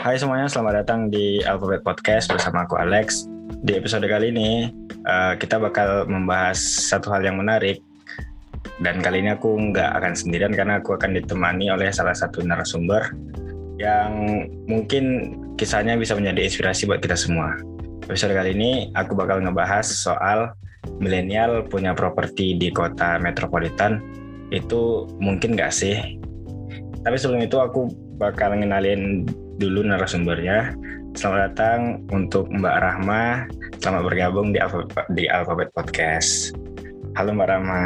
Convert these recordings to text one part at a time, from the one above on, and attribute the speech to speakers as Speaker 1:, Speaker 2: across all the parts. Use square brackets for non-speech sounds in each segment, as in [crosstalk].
Speaker 1: Hai semuanya, selamat datang di Alphabet Podcast bersama aku Alex. Di episode kali ini uh, kita bakal membahas satu hal yang menarik dan kali ini aku nggak akan sendirian karena aku akan ditemani oleh salah satu narasumber yang mungkin kisahnya bisa menjadi inspirasi buat kita semua. Episode kali ini aku bakal ngebahas soal milenial punya properti di kota metropolitan itu mungkin nggak sih? Tapi sebelum itu aku bakal ngenalin dulu narasumbernya. Selamat datang untuk Mbak Rahma. Selamat bergabung di Alphabet, di Alphabet Podcast. Halo Mbak Rahma.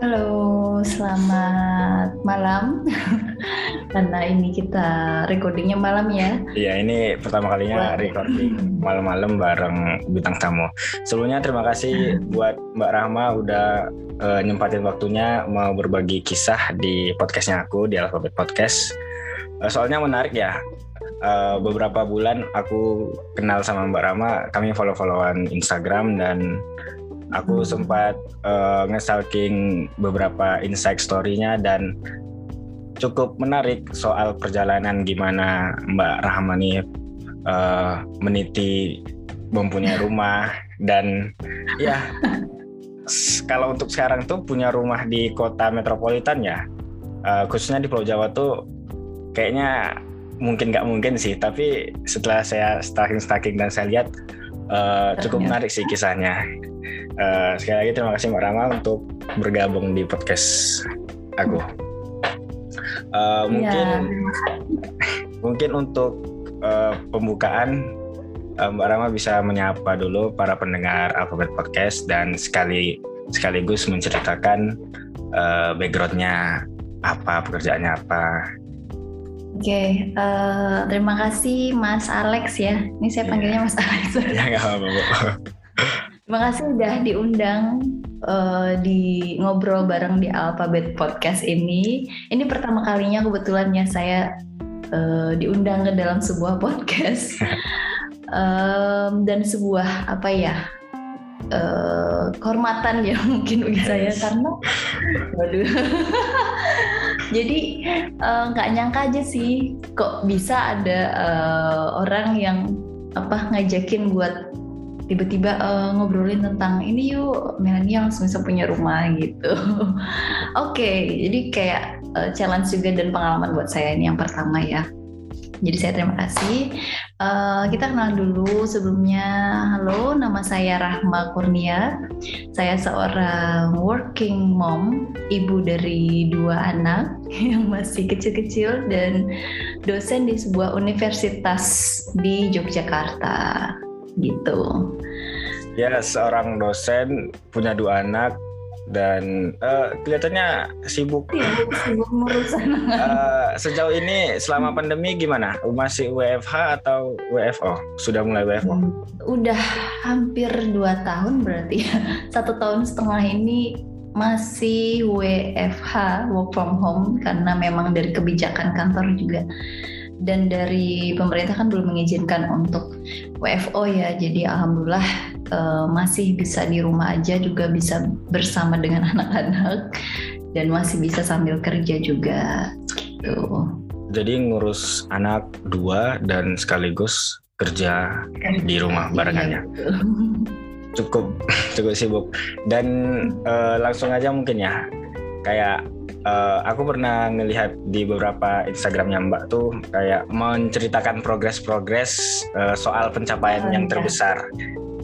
Speaker 2: Halo, selamat malam. [laughs] Karena ini kita recordingnya malam ya.
Speaker 1: Iya, ini pertama kalinya recording malam-malam bareng bintang tamu. Sebelumnya terima kasih [laughs] buat Mbak Rahma udah uh, nyempatin waktunya mau berbagi kisah di podcastnya aku di Alphabet Podcast Eh, soalnya menarik ya uh, beberapa bulan aku kenal sama Mbak Rama kami follow-followan Instagram dan aku hmm. sempat uh, nge-stalking beberapa insight story-nya dan cukup menarik soal perjalanan gimana Mbak Rahmani uh, meniti mempunyai [laughs] rumah dan ya kalau untuk sekarang tuh punya rumah di kota metropolitan ya uh, khususnya di Pulau Jawa tuh kayaknya mungkin nggak mungkin sih tapi setelah saya stalking stalking dan saya lihat uh, cukup menarik sih kisahnya. Uh, sekali lagi terima kasih Mbak Rama untuk bergabung di podcast aku. Uh, mungkin ya. mungkin untuk uh, pembukaan uh, Mbak Rama bisa menyapa dulu para pendengar Alphabet Podcast dan sekali sekaligus menceritakan uh, backgroundnya apa pekerjaannya apa
Speaker 2: Oke, okay, uh, eh, terima kasih Mas Alex ya. Ini saya iya. panggilnya Mas Alex. [laughs] Ya nggak apa-apa. Terima kasih udah diundang uh, di ngobrol bareng di Alphabet Podcast ini. Ini pertama kalinya kebetulan ya saya uh, diundang ke dalam sebuah [laughs] podcast [laughs] um, dan sebuah apa ya uh, kehormatan ya [laughs] mungkin bagi saya karena, waduh. [laughs] jadi eh, nggak uh, nyangka aja sih kok bisa ada uh, orang yang apa ngajakin buat tiba-tiba uh, ngobrolin tentang ini yuk milenial langsung bisa punya rumah gitu. [laughs] Oke, okay, jadi kayak uh, challenge juga dan pengalaman buat saya ini yang pertama ya. Jadi saya terima kasih. Uh, kita kenal dulu sebelumnya. Halo, nama saya Rahma Kurnia. Saya seorang working mom, ibu dari dua anak [laughs] yang masih kecil-kecil dan dosen di sebuah universitas di Yogyakarta. Gitu.
Speaker 1: Ya, seorang dosen punya dua anak dan uh, kelihatannya sibuk.
Speaker 2: Iya, sibuk ngurusan. [laughs]
Speaker 1: uh, sejauh ini selama pandemi gimana? Masih WFH atau WFO? Sudah mulai WFO? Hmm,
Speaker 2: udah hampir dua tahun berarti ya. [laughs] Satu tahun setengah ini masih WFH work from home karena memang dari kebijakan kantor juga dan dari pemerintah kan belum mengizinkan untuk WFO ya jadi alhamdulillah uh, masih bisa di rumah aja juga bisa bersama dengan [laughs] anak-anak dan masih bisa sambil kerja juga gitu.
Speaker 1: Jadi ngurus anak dua dan sekaligus kerja di rumah barengannya iya, [laughs] cukup [laughs] cukup sibuk. Dan uh, langsung aja mungkin ya. Kayak uh, aku pernah ngelihat di beberapa Instagramnya Mbak tuh kayak menceritakan progres-progres uh, soal pencapaian oh, yang iya. terbesar.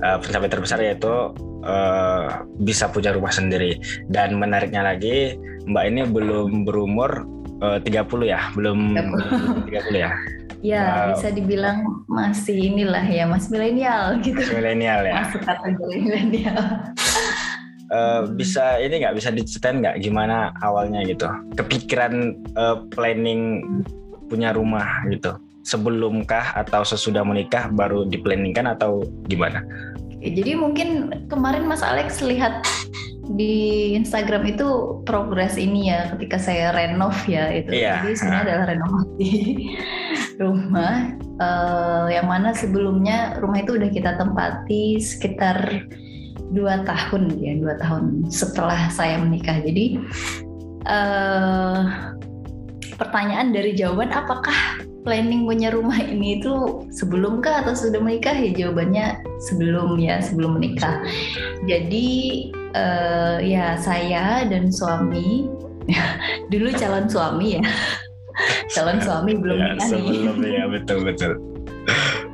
Speaker 1: Uh, pencapaian terbesar yaitu uh, bisa punya rumah sendiri. Dan menariknya lagi, Mbak ini belum berumur uh, 30 ya, belum 30, 30 ya.
Speaker 2: Ya, wow. bisa dibilang masih inilah ya, Mas milenial gitu.
Speaker 1: Milenial ya.
Speaker 2: Masuk kategori milenial.
Speaker 1: Uh, bisa ini nggak bisa diceritain nggak gimana awalnya gitu kepikiran uh, planning punya rumah gitu sebelumkah atau sesudah menikah baru diplanningkan atau gimana?
Speaker 2: Jadi mungkin kemarin Mas Alex lihat di Instagram itu progres ini ya ketika saya renov ya itu iya. jadi sebenarnya uh. adalah renovasi [laughs] rumah uh, yang mana sebelumnya rumah itu udah kita tempati sekitar dua tahun ya dua tahun setelah saya menikah jadi uh, pertanyaan dari jawaban apakah planning punya rumah ini itu sebelum kah atau sudah menikah? Ya jawabannya sebelum ya sebelum menikah. Jadi uh, ya saya dan suami [laughs] dulu calon suami ya. [laughs] Calon suami belum ya,
Speaker 1: nikah sebelum nih. ya [laughs] betul betul.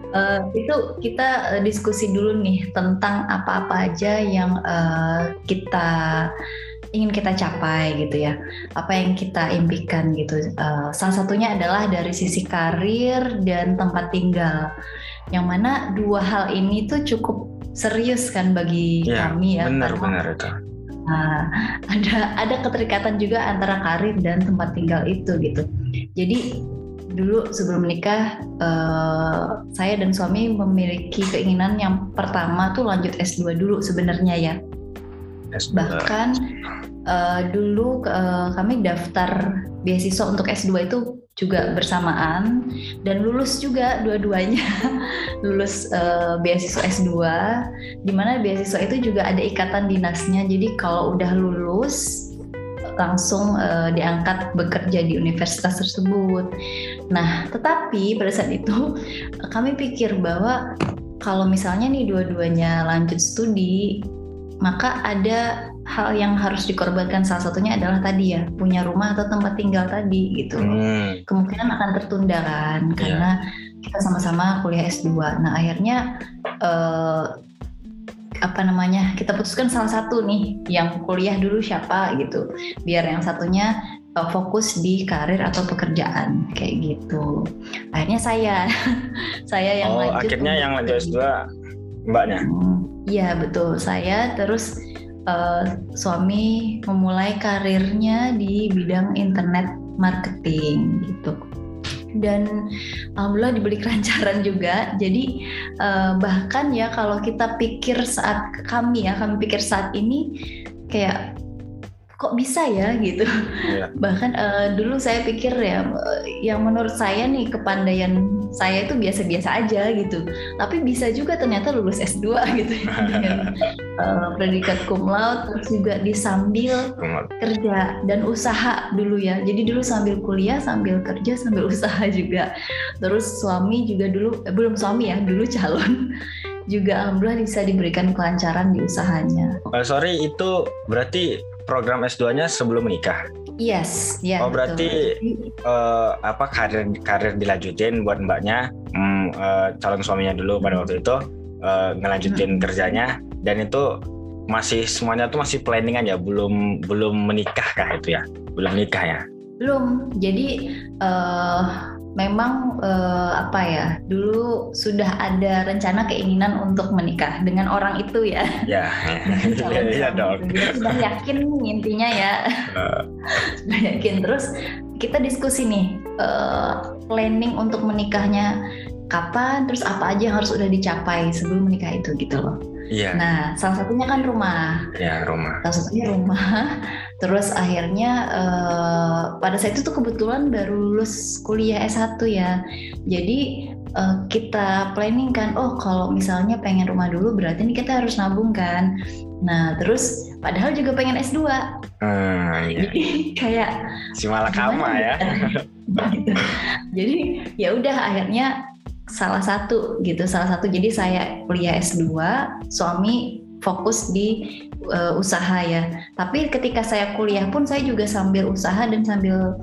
Speaker 2: Uh, itu kita uh, diskusi dulu nih tentang apa-apa aja yang uh, kita ingin kita capai gitu ya apa yang kita impikan gitu uh, salah satunya adalah dari sisi karir dan tempat tinggal yang mana dua hal ini tuh cukup serius kan bagi ya, kami ya
Speaker 1: benar-benar itu
Speaker 2: Nah, [laughs] ada ada keterikatan juga antara karir dan tempat tinggal itu gitu. Jadi dulu sebelum menikah uh, saya dan suami memiliki keinginan yang pertama tuh lanjut S2 dulu sebenarnya ya. S2. Bahkan uh, dulu uh, kami daftar beasiswa untuk S2 itu juga bersamaan dan lulus juga dua-duanya [laughs] lulus uh, beasiswa S2 di mana beasiswa itu juga ada ikatan dinasnya jadi kalau udah lulus langsung uh, diangkat bekerja di universitas tersebut. Nah, tetapi pada saat itu kami pikir bahwa kalau misalnya nih dua-duanya lanjut studi, maka ada hal yang harus dikorbankan salah satunya adalah tadi ya punya rumah atau tempat tinggal tadi gitu. Hmm. Kemungkinan akan tertunda kan yeah. karena kita sama-sama kuliah S2. Nah, akhirnya uh, apa namanya kita putuskan salah satu nih yang kuliah dulu siapa gitu biar yang satunya uh, fokus di karir atau pekerjaan kayak gitu akhirnya saya [laughs] saya yang
Speaker 1: oh,
Speaker 2: lanjut
Speaker 1: akhirnya yang lanjut S2 [laughs] mbaknya
Speaker 2: hmm, iya betul saya terus uh, suami memulai karirnya di bidang internet marketing gitu dan alhamdulillah diberi [laughs] kelancaran juga. Jadi uh, bahkan ya kalau kita pikir saat kami ya kami pikir saat ini kayak kok bisa ya gitu. Yeah. [laughs] Bahkan uh, dulu saya pikir ya yang menurut saya nih kepandaian saya itu biasa-biasa aja gitu. Tapi bisa juga ternyata lulus S2 [laughs] gitu dengan uh, predikat cum laude terus juga disambil kerja dan usaha dulu ya. Jadi dulu sambil kuliah, sambil kerja, sambil [laughs] usaha juga. Terus suami juga dulu eh, belum suami ya, dulu calon juga alhamdulillah bisa diberikan kelancaran di usahanya.
Speaker 1: Uh, sorry itu berarti program S2-nya sebelum menikah.
Speaker 2: Yes, ya.
Speaker 1: Yeah, oh berarti uh, apa karir karir dilanjutin buat mbaknya, um, uh, calon suaminya dulu pada waktu itu uh, ngelanjutin hmm. kerjanya dan itu masih semuanya tuh masih planning aja, belum belum menikah kah itu ya, belum nikah ya?
Speaker 2: Belum. Jadi uh, memang uh, apa ya dulu sudah ada rencana keinginan untuk menikah dengan orang itu ya.
Speaker 1: Ya. [laughs] [laughs] Iya ya, dong.
Speaker 2: sudah yakin intinya ya. Uh. [laughs] sudah yakin terus kita diskusi nih uh, planning untuk menikahnya kapan terus apa aja yang harus udah dicapai sebelum menikah itu gitu loh.
Speaker 1: Iya.
Speaker 2: Nah, salah satunya kan rumah.
Speaker 1: Ya, rumah.
Speaker 2: Salah satunya rumah. [laughs] Terus akhirnya uh, pada saat itu tuh kebetulan baru lulus kuliah S1 ya. Jadi uh, kita planning kan, oh kalau misalnya pengen rumah dulu berarti ini kita harus nabung kan. Nah, terus padahal juga pengen S2.
Speaker 1: Hmm,
Speaker 2: iya. Jadi [laughs] kayak
Speaker 1: si malakama ya. [laughs]
Speaker 2: gitu. Jadi ya udah akhirnya salah satu gitu salah satu. Jadi saya kuliah S2 suami fokus di uh, usaha ya. Tapi ketika saya kuliah pun saya juga sambil usaha dan sambil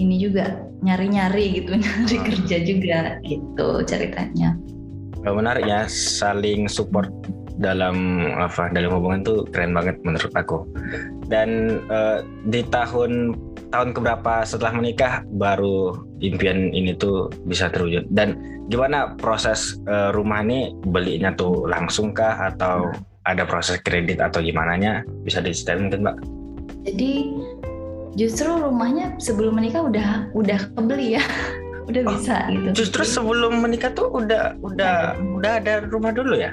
Speaker 2: ini juga nyari-nyari gitu [laughs] nyari hmm. kerja juga gitu ceritanya.
Speaker 1: Menarik ya saling support dalam apa dalam hubungan tuh keren banget menurut aku. Dan uh, di tahun tahun keberapa setelah menikah baru impian ini tuh bisa terwujud. Dan gimana proses uh, rumah ini belinya tuh langsung kah? Atau ada proses kredit atau gimana nya bisa diceritain mungkin mbak.
Speaker 2: Jadi justru rumahnya sebelum menikah udah udah kebeli ya. [laughs] Udah oh, bisa gitu.
Speaker 1: justru sebelum menikah tuh udah udah nah, udah ada rumah dulu ya?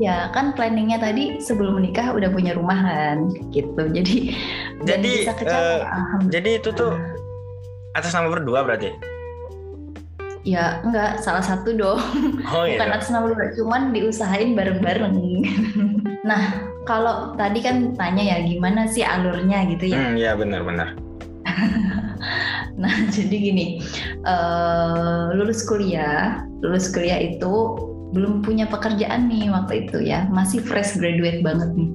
Speaker 2: Ya kan planningnya tadi sebelum menikah udah punya rumah kan gitu. Jadi
Speaker 1: jadi bisa uh, jadi itu tuh atas nama berdua berarti?
Speaker 2: Ya enggak salah satu dong. [laughs] Oh, iya. Bukan atas nama berdua, cuman diusahain bareng-bareng. [laughs] nah kalau tadi kan tanya ya gimana sih alurnya gitu ya?
Speaker 1: Hmm, ya benar-benar. [laughs]
Speaker 2: Nah, jadi gini, uh, lulus kuliah, lulus kuliah itu belum punya pekerjaan nih waktu itu ya, masih fresh graduate banget nih.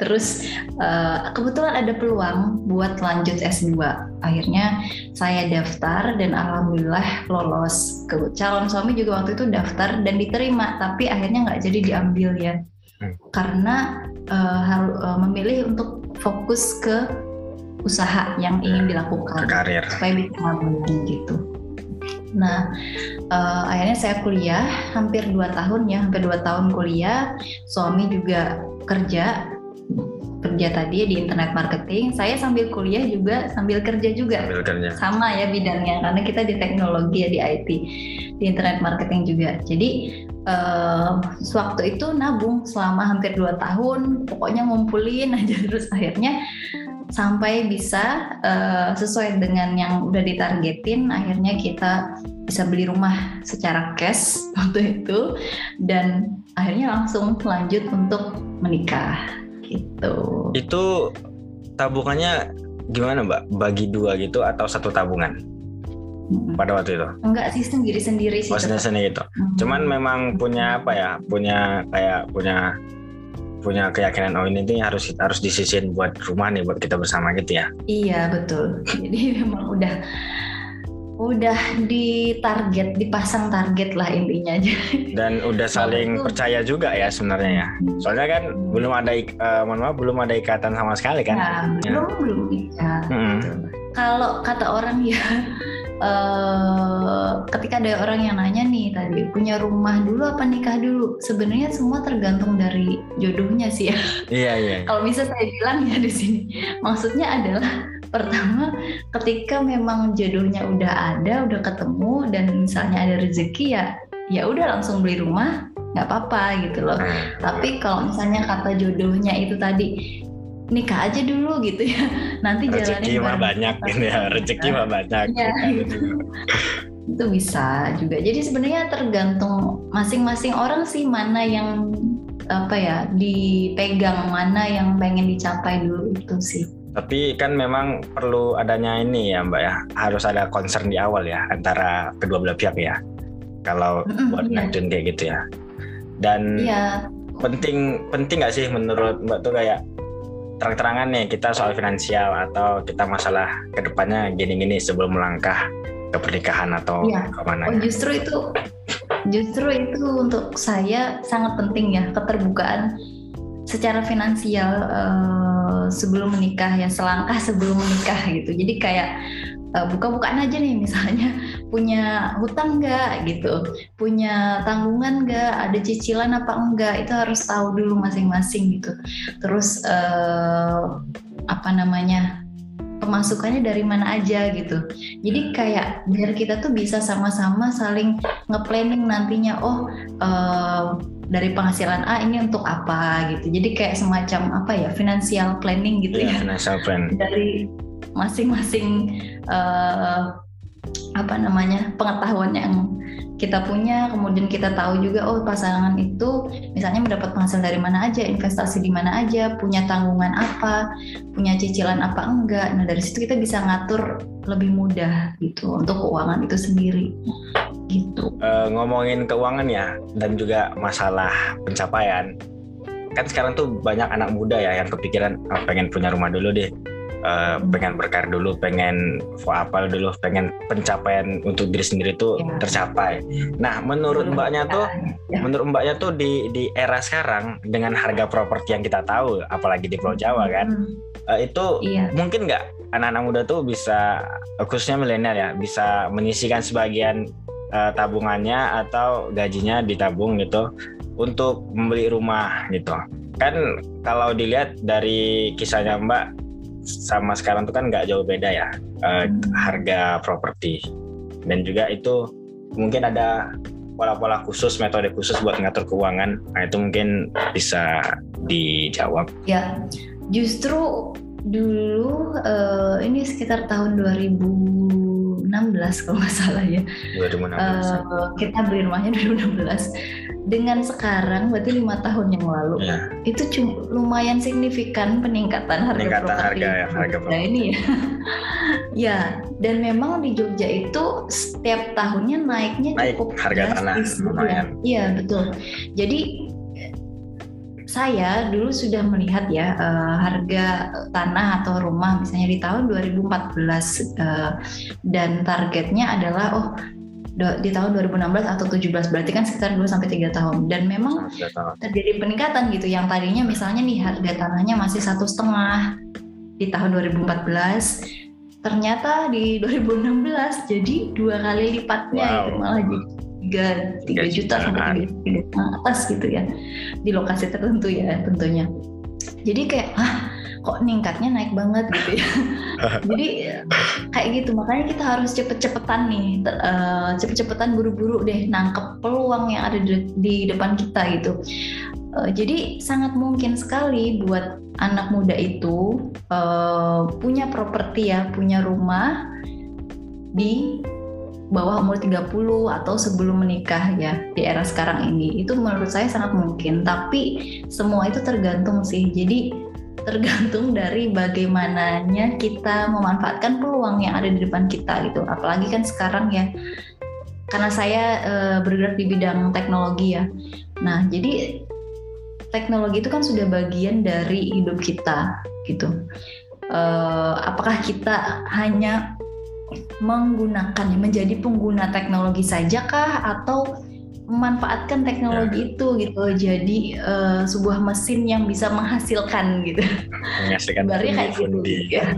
Speaker 2: Terus uh, kebetulan ada peluang buat lanjut S2. Akhirnya saya daftar dan alhamdulillah lolos. Ke calon suami juga waktu itu daftar dan diterima, tapi akhirnya nggak jadi diambil ya. Hmm. Karena uh, harus uh, memilih untuk fokus ke usaha yang ingin dilakukan
Speaker 1: karir
Speaker 2: supaya bisa gitu. Nah, uh, akhirnya saya kuliah hampir dua tahun ya, hampir dua tahun kuliah. Suami juga kerja kerja tadi di internet marketing. Saya sambil kuliah juga sambil kerja juga. Sambil kerja. Sama ya bidangnya karena kita di teknologi ya di IT, di internet marketing juga. Jadi uh, sewaktu itu nabung selama hampir dua tahun, pokoknya ngumpulin [laughs] aja terus akhirnya sampai bisa uh, sesuai dengan yang udah ditargetin akhirnya kita bisa beli rumah secara cash [laughs] waktu itu dan akhirnya langsung lanjut untuk menikah gitu.
Speaker 1: Itu tabungannya gimana mbak? Bagi dua gitu atau satu tabungan? Pada waktu itu?
Speaker 2: Enggak sih sendiri sendiri sih
Speaker 1: sendiri sendiri gitu. Hmm. cuman memang punya apa ya? Punya kayak punya punya keyakinan oh ini nih harus harus disisin buat rumah nih buat kita bersama gitu ya?
Speaker 2: Iya betul. [laughs] Jadi memang udah udah ditarget dipasang target lah intinya. Aja [laughs]
Speaker 1: dan udah saling itu, percaya juga ya sebenarnya ya. Soalnya kan belum ada uh, mohon maaf belum ada ikatan sama sekali kan?
Speaker 2: Ya, ya. belum belum. Ikat hmm. kalau kata orang ya uh, [laughs] ketika ada orang yang nanya nih tadi punya rumah dulu apa nikah dulu? Sebenarnya semua tergantung dari jodohnya sih ya.
Speaker 1: Iya iya. [laughs]
Speaker 2: Kalau bisa saya bilang ya di sini maksudnya adalah pertama ketika memang jodohnya udah ada udah ketemu dan misalnya ada rezeki ya ya udah langsung beli rumah nggak apa-apa gitu loh. Hmm. tapi kalau misalnya kata jodohnya itu tadi nikah aja dulu gitu ya. [laughs] Nanti
Speaker 1: rezeki mah banyak gitu ya rezeki mah banyak ya, gitu. [laughs]
Speaker 2: itu bisa juga. Jadi sebenarnya tergantung masing-masing orang sih mana yang apa ya dipegang mana yang pengen dicapai dulu itu sih
Speaker 1: tapi kan memang perlu adanya ini ya Mbak ya harus ada concern di awal ya antara kedua belah pihak ya kalau mm -hmm, buat iya. kayak gitu ya dan iya. penting penting nggak sih menurut Mbak tuh kayak terang-terangan nih kita soal finansial atau kita masalah ke depannya gini-gini sebelum melangkah ke pernikahan atau ya. ke mana?
Speaker 2: Oh, justru itu justru itu untuk saya sangat penting ya keterbukaan secara finansial uh, sebelum menikah ya selangkah [laughs] sebelum menikah gitu. Jadi kayak uh, buka-bukaan aja nih misalnya punya hutang nggak gitu, punya tanggungan nggak, ada cicilan apa enggak itu harus tahu dulu masing-masing gitu. Terus uh, apa namanya pemasukannya dari mana aja gitu. Jadi kayak biar kita tuh bisa sama-sama saling nge-planning nantinya oh uh, dari penghasilan A ini untuk apa gitu. Jadi kayak semacam apa ya financial planning gitu yeah, ya.
Speaker 1: Financial plan.
Speaker 2: Dari masing-masing uh, apa namanya pengetahuan yang kita punya kemudian kita tahu juga oh pasangan itu misalnya mendapat penghasilan dari mana aja investasi di mana aja punya tanggungan apa punya cicilan apa enggak. Nah dari situ kita bisa ngatur lebih mudah gitu untuk keuangan itu sendiri. Gitu.
Speaker 1: Uh, ngomongin keuangan ya dan juga masalah pencapaian. Kan sekarang tuh banyak anak muda ya yang kepikiran oh, pengen punya rumah dulu deh uh, pengen berkarir dulu, pengen apa dulu, pengen pencapaian untuk diri sendiri itu ya. tercapai. Nah, menurut mbaknya tuh, ya. menurut mbaknya tuh di di era sekarang dengan harga properti yang kita tahu, apalagi di Pulau Jawa kan, hmm. uh, itu ya. mungkin nggak anak-anak muda tuh bisa, khususnya milenial ya, bisa menyisikan sebagian uh, tabungannya atau gajinya ditabung gitu untuk membeli rumah gitu. Kan kalau dilihat dari kisahnya Mbak sama sekarang tuh kan nggak jauh beda ya uh, harga properti. Dan juga itu mungkin ada pola-pola khusus metode khusus buat ngatur keuangan. Nah itu mungkin bisa dijawab.
Speaker 2: Ya justru dulu uh, ini sekitar tahun 2016 kalau nggak salah ya. 2016 uh, kita beli rumahnya 2016 dengan sekarang berarti lima tahun yang lalu ya. itu cuma lumayan signifikan peningkatan harga peningkatan properti harga ya harga properti. Nah, ini ya [laughs] ya dan memang di Jogja itu setiap tahunnya naiknya
Speaker 1: Naik cukup harga tanah
Speaker 2: gitu ya. Iya betul. Jadi saya dulu sudah melihat ya uh, harga tanah atau rumah misalnya di tahun 2014 uh, dan targetnya adalah oh di tahun 2016 atau 17 berarti kan sekitar 2 sampai 3 tahun. Dan memang terjadi peningkatan gitu. Yang tadinya misalnya nih harga tanahnya masih satu setengah di tahun 2014 ternyata di 2016 jadi dua kali lipatnya wow. itu malah jadi tiga tiga juta sampai tiga juta atas gitu ya di lokasi tertentu ya tentunya. Jadi kayak ah kok ningkatnya naik banget gitu ya. [laughs] Jadi kayak gitu. Makanya kita harus cepet-cepetan nih uh, cepet-cepetan buru-buru deh nangkep peluang yang ada di, di depan kita gitu. Uh, jadi sangat mungkin sekali buat anak muda itu uh, punya properti ya punya rumah di bawah umur 30 atau sebelum menikah ya di era sekarang ini. Itu menurut saya sangat mungkin. Tapi semua itu tergantung sih. Jadi tergantung dari bagaimananya kita memanfaatkan peluang yang ada di depan kita gitu. Apalagi kan sekarang ya karena saya e, bergerak di bidang teknologi ya. Nah jadi teknologi itu kan sudah bagian dari hidup kita gitu. E, apakah kita hanya menggunakan menjadi pengguna teknologi saja kah atau memanfaatkan teknologi ya. itu gitu jadi uh, sebuah mesin yang bisa menghasilkan gitu.
Speaker 1: Menghasilkan
Speaker 2: kayak gitu. Ya.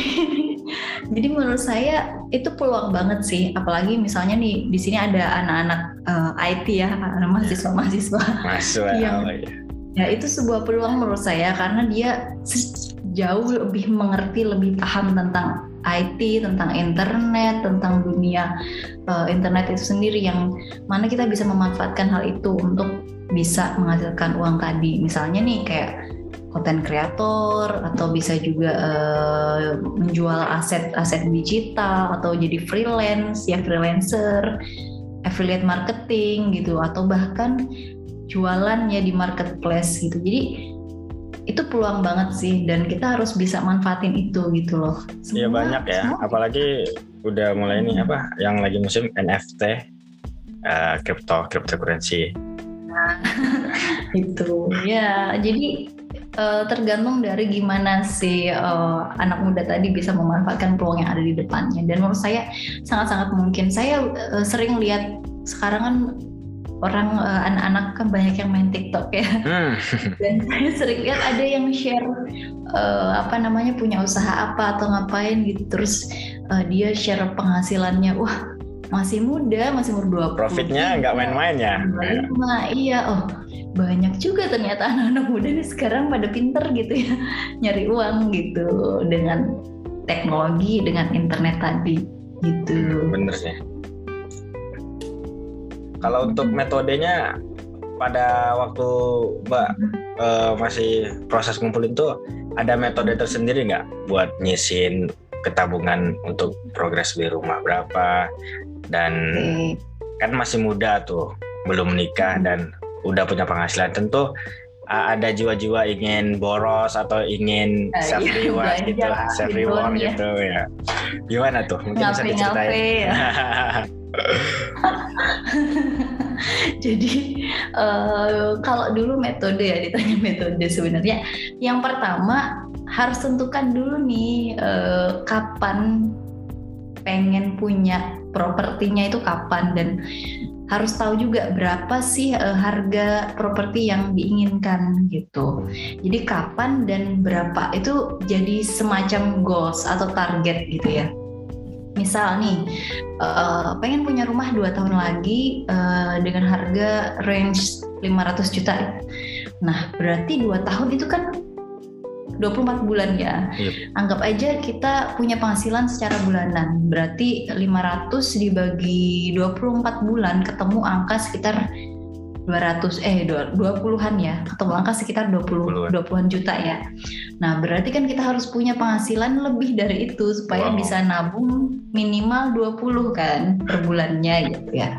Speaker 2: [laughs] jadi menurut saya itu peluang banget sih apalagi misalnya nih di sini ada anak-anak uh, eh, IT ya anak mahasiswa-mahasiswa. Yang ya itu sebuah peluang menurut saya karena dia jauh lebih mengerti lebih paham tentang IT, tentang internet, tentang dunia uh, internet itu sendiri yang mana kita bisa memanfaatkan hal itu untuk bisa menghasilkan uang tadi. Misalnya nih kayak konten kreator atau bisa juga uh, menjual aset-aset digital atau jadi freelance ya freelancer, affiliate marketing gitu atau bahkan jualan ya di marketplace gitu. Jadi itu peluang banget sih dan kita harus bisa manfaatin itu gitu loh.
Speaker 1: Iya banyak ya, semua. apalagi udah mulai ini apa yang lagi musim NFT, uh, crypto cryptocurrency.
Speaker 2: Nah, [laughs] itu ya jadi uh, tergantung dari gimana si uh, anak muda tadi bisa memanfaatkan peluang yang ada di depannya dan menurut saya sangat-sangat mungkin saya uh, sering lihat sekarang kan orang uh, anak-anak kan banyak yang main TikTok ya. Hmm. [laughs] Dan saya sering lihat ada yang share uh, apa namanya punya usaha apa atau ngapain gitu terus uh, dia share penghasilannya. Wah, masih muda, masih umur
Speaker 1: 20. Profitnya nggak main-main ya.
Speaker 2: Nah, iya, oh banyak juga ternyata anak-anak muda nih sekarang pada pinter gitu ya [laughs] nyari uang gitu dengan teknologi dengan internet tadi gitu.
Speaker 1: Bener sih. Kalau untuk metodenya pada waktu Mbak uh, masih proses ngumpulin tuh ada metode tersendiri nggak buat nyisin ketabungan untuk progres beli rumah berapa dan hmm. kan masih muda tuh belum menikah dan udah punya penghasilan tentu uh, ada jiwa-jiwa ingin boros atau ingin uh, self reward iya, gitu self reward ya. gitu ya gimana tuh mungkin bisa diceritain
Speaker 2: ya. [laughs] [laughs] Jadi uh, kalau dulu metode ya ditanya metode sebenarnya yang pertama harus tentukan dulu nih uh, kapan pengen punya propertinya itu kapan dan harus tahu juga berapa sih uh, harga properti yang diinginkan gitu. Jadi kapan dan berapa itu jadi semacam goals atau target gitu ya misal nih uh, pengen punya rumah dua tahun lagi uh, dengan harga range 500 juta nah berarti dua tahun itu kan 24 bulan ya. Yep. Anggap aja kita punya penghasilan secara bulanan. Berarti 500 dibagi 24 bulan ketemu angka sekitar 200 eh 20-an ya atau angka sekitar 20 20-an juta ya. Nah, berarti kan kita harus punya penghasilan lebih dari itu supaya wow. bisa nabung minimal 20 kan per bulannya gitu ya.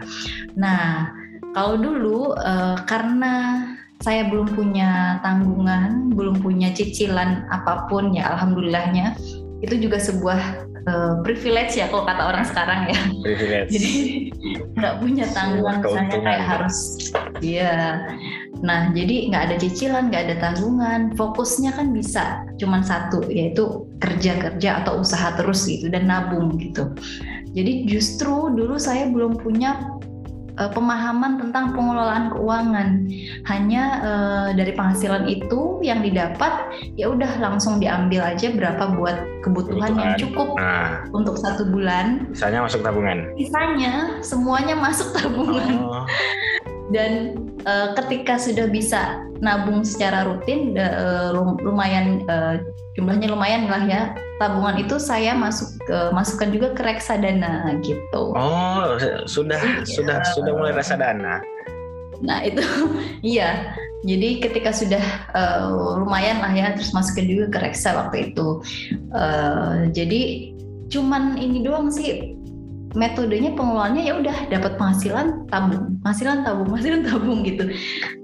Speaker 2: Nah, kalau dulu uh, karena saya belum punya tanggungan, belum punya cicilan apa pun ya alhamdulillahnya itu juga sebuah uh, privilege ya kalau kata orang sekarang ya.
Speaker 1: Privilege.
Speaker 2: Jadi nggak punya tanggungan misalnya kayak harus iya. Nah jadi nggak ada cicilan, nggak ada tanggungan, fokusnya kan bisa cuman satu yaitu kerja kerja atau usaha terus gitu dan nabung gitu. Jadi justru dulu saya belum punya uh, pemahaman tentang pengelolaan keuangan. Hanya uh, dari penghasilan itu yang didapat ya udah langsung diambil aja berapa buat kebutuhan, kebutuhan. yang cukup nah. untuk satu bulan.
Speaker 1: Sisanya masuk tabungan.
Speaker 2: Sisanya semuanya masuk tabungan. Oh. Dan uh, ketika sudah bisa nabung secara rutin uh, lumayan uh, jumlahnya lumayan lah ya tabungan itu saya masuk ke masukkan juga ke reksadana gitu.
Speaker 1: Oh sudah iya. sudah sudah mulai reksadana.
Speaker 2: Nah itu [laughs] iya. Jadi ketika sudah uh, lumayan lah ya terus masukin juga ke reksa waktu itu. Uh, jadi cuman ini doang sih metodenya pengelolaannya ya udah dapat penghasilan tabung penghasilan tabung penghasilan tabung gitu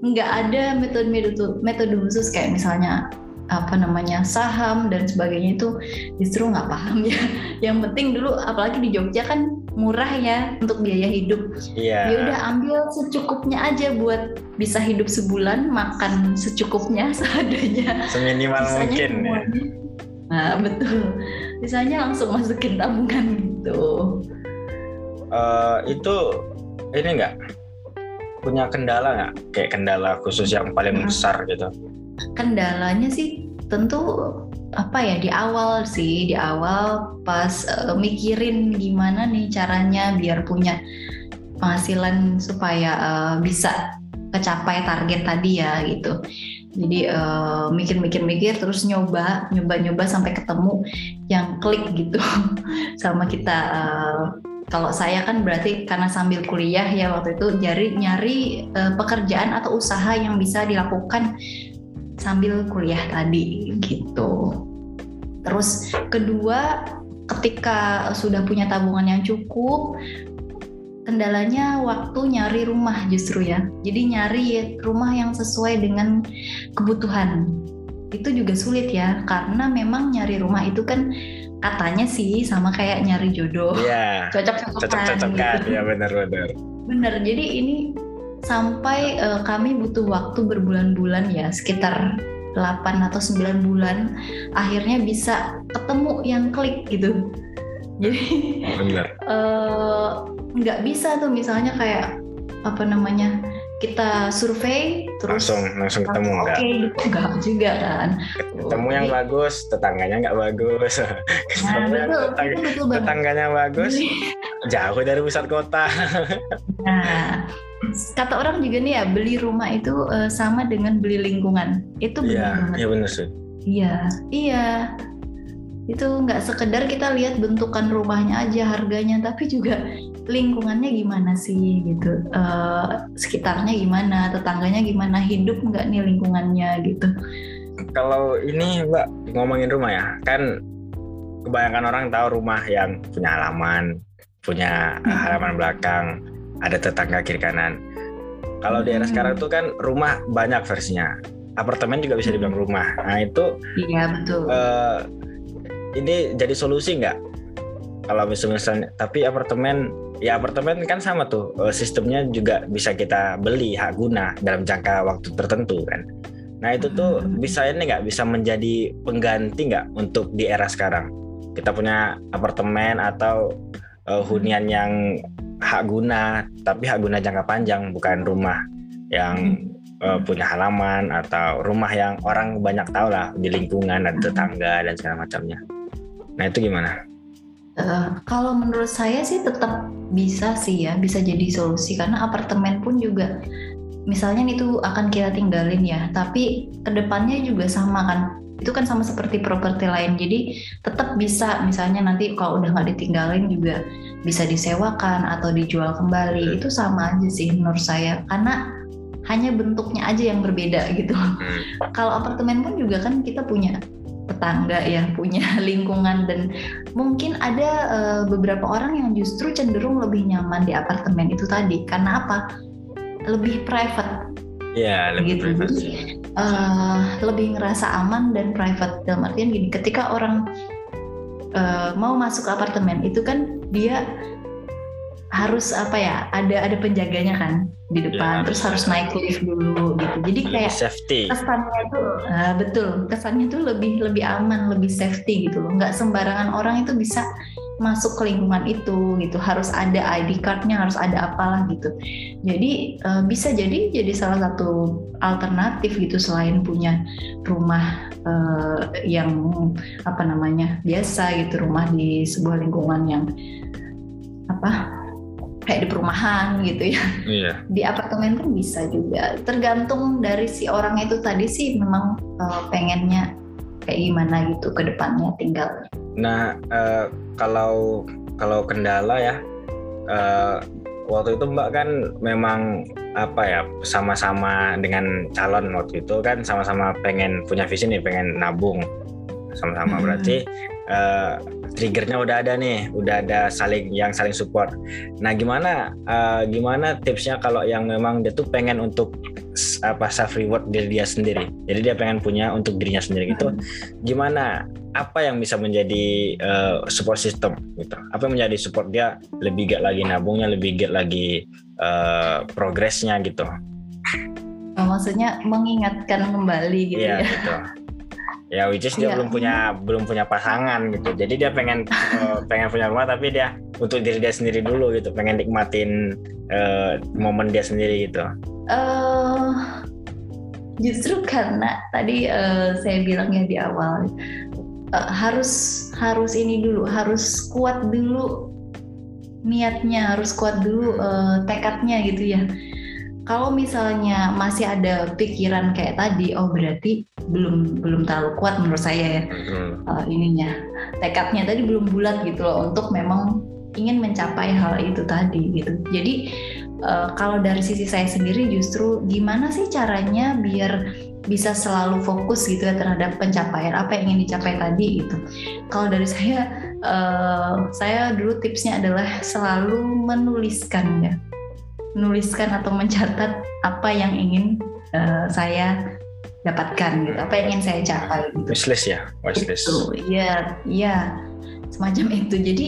Speaker 2: nggak ada metode metode metode khusus kayak misalnya apa namanya saham dan sebagainya itu justru nggak paham ya. [laughs] Yang penting dulu apalagi di Jogja kan murah ya untuk biaya hidup.
Speaker 1: Iya.
Speaker 2: Ya udah ambil secukupnya aja buat bisa hidup sebulan makan secukupnya [laughs] seadanya.
Speaker 1: Seminimal mungkin ya.
Speaker 2: Nah betul. Misalnya langsung masukin tabungan gitu.
Speaker 1: Uh, itu ini enggak punya kendala nggak kayak kendala khusus yang paling hmm. besar gitu?
Speaker 2: kendalanya sih tentu apa ya di awal sih di awal pas uh, mikirin gimana nih caranya biar punya penghasilan supaya uh, bisa kecapai target tadi ya gitu jadi uh, mikir-mikir-mikir terus nyoba nyoba-nyoba sampai ketemu yang klik gitu [laughs] sama kita uh, kalau saya kan berarti karena sambil kuliah ya waktu itu nyari nyari uh, pekerjaan atau usaha yang bisa dilakukan sambil kuliah tadi gitu. Terus kedua, ketika sudah punya tabungan yang cukup, kendalanya waktu nyari rumah justru ya. Jadi nyari rumah yang sesuai dengan kebutuhan. Itu juga sulit ya, karena memang nyari rumah itu kan katanya sih sama kayak nyari jodoh.
Speaker 1: Iya. [laughs] Cocok-cocokan. Cocok-cocokan, gitu. ya benar-benar.
Speaker 2: Benar. Jadi ini sampai uh, kami butuh waktu berbulan-bulan ya sekitar 8 atau 9 bulan akhirnya bisa ketemu yang klik gitu [laughs] jadi eh, nggak uh, bisa tuh misalnya kayak apa namanya kita survei terus
Speaker 1: langsung langsung ketemu enggak?
Speaker 2: Oke, okay, gitu enggak juga kan.
Speaker 1: Ketemu yang bagus, tetangganya nggak bagus.
Speaker 2: Nah, [laughs] betul,
Speaker 1: tetang betul, betul tetangganya bagus, [laughs] jauh dari pusat kota. [laughs]
Speaker 2: nah, kata orang juga nih ya beli rumah itu uh, sama dengan beli lingkungan itu benar
Speaker 1: iya, banget iya benar sih
Speaker 2: iya iya itu nggak sekedar kita lihat bentukan rumahnya aja harganya tapi juga lingkungannya gimana sih gitu uh, sekitarnya gimana tetangganya gimana hidup nggak nih lingkungannya gitu
Speaker 1: kalau ini mbak ngomongin rumah ya kan kebanyakan orang tahu rumah yang punya halaman punya hmm. halaman belakang ada tetangga kiri kanan. Kalau di era hmm. sekarang tuh kan rumah banyak versinya. Apartemen juga bisa dibilang rumah. Nah itu.
Speaker 2: Iya betul. Uh,
Speaker 1: ini jadi solusi nggak? Kalau misalnya, tapi apartemen, ya apartemen kan sama tuh. Uh, sistemnya juga bisa kita beli hak guna dalam jangka waktu tertentu kan. Nah itu tuh hmm. bisa ini nggak bisa menjadi pengganti nggak untuk di era sekarang? Kita punya apartemen atau uh, hunian yang hak guna, tapi hak guna jangka panjang, bukan rumah yang uh, punya halaman atau rumah yang orang banyak tahu lah di lingkungan dan tetangga dan segala macamnya. Nah itu gimana?
Speaker 2: Uh, kalau menurut saya sih tetap bisa sih ya, bisa jadi solusi. Karena apartemen pun juga misalnya itu akan kita tinggalin ya, tapi ke depannya juga sama kan? Itu kan sama seperti properti lain. Jadi tetap bisa misalnya nanti kalau udah nggak ditinggalin juga bisa disewakan atau dijual kembali. Itu sama aja sih menurut saya. Karena hanya bentuknya aja yang berbeda gitu. Hmm. kalau apartemen pun juga kan kita punya tetangga ya punya [laughs] lingkungan dan mungkin ada uh, beberapa orang yang justru cenderung lebih nyaman di apartemen itu tadi karena apa lebih private.
Speaker 1: Iya, lebih gitu. private. Jadi,
Speaker 2: uh, lebih ngerasa aman dan private dalam artian gini, ketika orang uh, mau masuk apartemen itu kan dia harus apa ya ada ada penjaganya kan di iya, depan ya, terus harus naik lift dulu gitu. Jadi kayak
Speaker 1: safety.
Speaker 2: kesannya tuh uh, betul kesannya tuh lebih lebih aman lebih safety gitu loh. Nggak sembarangan orang itu bisa masuk ke lingkungan itu gitu. Harus ada ID cardnya harus ada apalah gitu. Jadi uh, bisa jadi jadi salah satu alternatif gitu selain punya rumah uh, yang apa namanya biasa gitu rumah di sebuah lingkungan yang apa kayak di perumahan gitu ya. Iya. Di apartemen kan bisa juga. Tergantung dari si orang itu tadi sih memang uh, pengennya kayak gimana gitu ke depannya tinggal.
Speaker 1: Nah, uh, kalau kalau kendala ya uh, waktu itu Mbak kan memang apa ya sama-sama dengan calon waktu itu kan sama-sama pengen punya visi nih pengen nabung sama-sama hmm. berarti uh, triggernya udah ada nih, udah ada saling yang saling support. Nah, gimana uh, gimana tipsnya kalau yang memang dia tuh pengen untuk apa self reward diri dia sendiri. Jadi dia pengen punya untuk dirinya sendiri gitu. Hmm. Gimana apa yang bisa menjadi uh, support system gitu? Apa yang menjadi support dia lebih gak lagi nabungnya, lebih gak lagi uh, progresnya gitu?
Speaker 2: Oh, maksudnya mengingatkan kembali gitu
Speaker 1: iya, ya. Gitu ya which is dia yeah. belum punya belum punya pasangan gitu. Jadi dia pengen uh, [laughs] pengen punya rumah tapi dia untuk diri dia sendiri dulu gitu. Pengen nikmatin uh, momen dia sendiri gitu. Uh,
Speaker 2: justru karena tadi uh, saya bilang ya di awal uh, harus harus ini dulu harus kuat dulu niatnya harus kuat dulu uh, tekadnya gitu ya kalau misalnya masih ada pikiran kayak tadi, oh berarti belum belum terlalu kuat menurut saya ya hmm. uh, ininya tekadnya tadi belum bulat gitu loh untuk memang ingin mencapai hal itu tadi gitu. Jadi uh, kalau dari sisi saya sendiri justru gimana sih caranya biar bisa selalu fokus gitu ya terhadap pencapaian apa yang ingin dicapai tadi itu. Kalau dari saya, uh, saya dulu tipsnya adalah selalu menuliskan ya menuliskan atau mencatat apa yang ingin uh, saya dapatkan gitu, apa yang ingin saya capai
Speaker 1: gitu. Wishlist ya, wishlist.
Speaker 2: Iya, iya, semacam itu. Jadi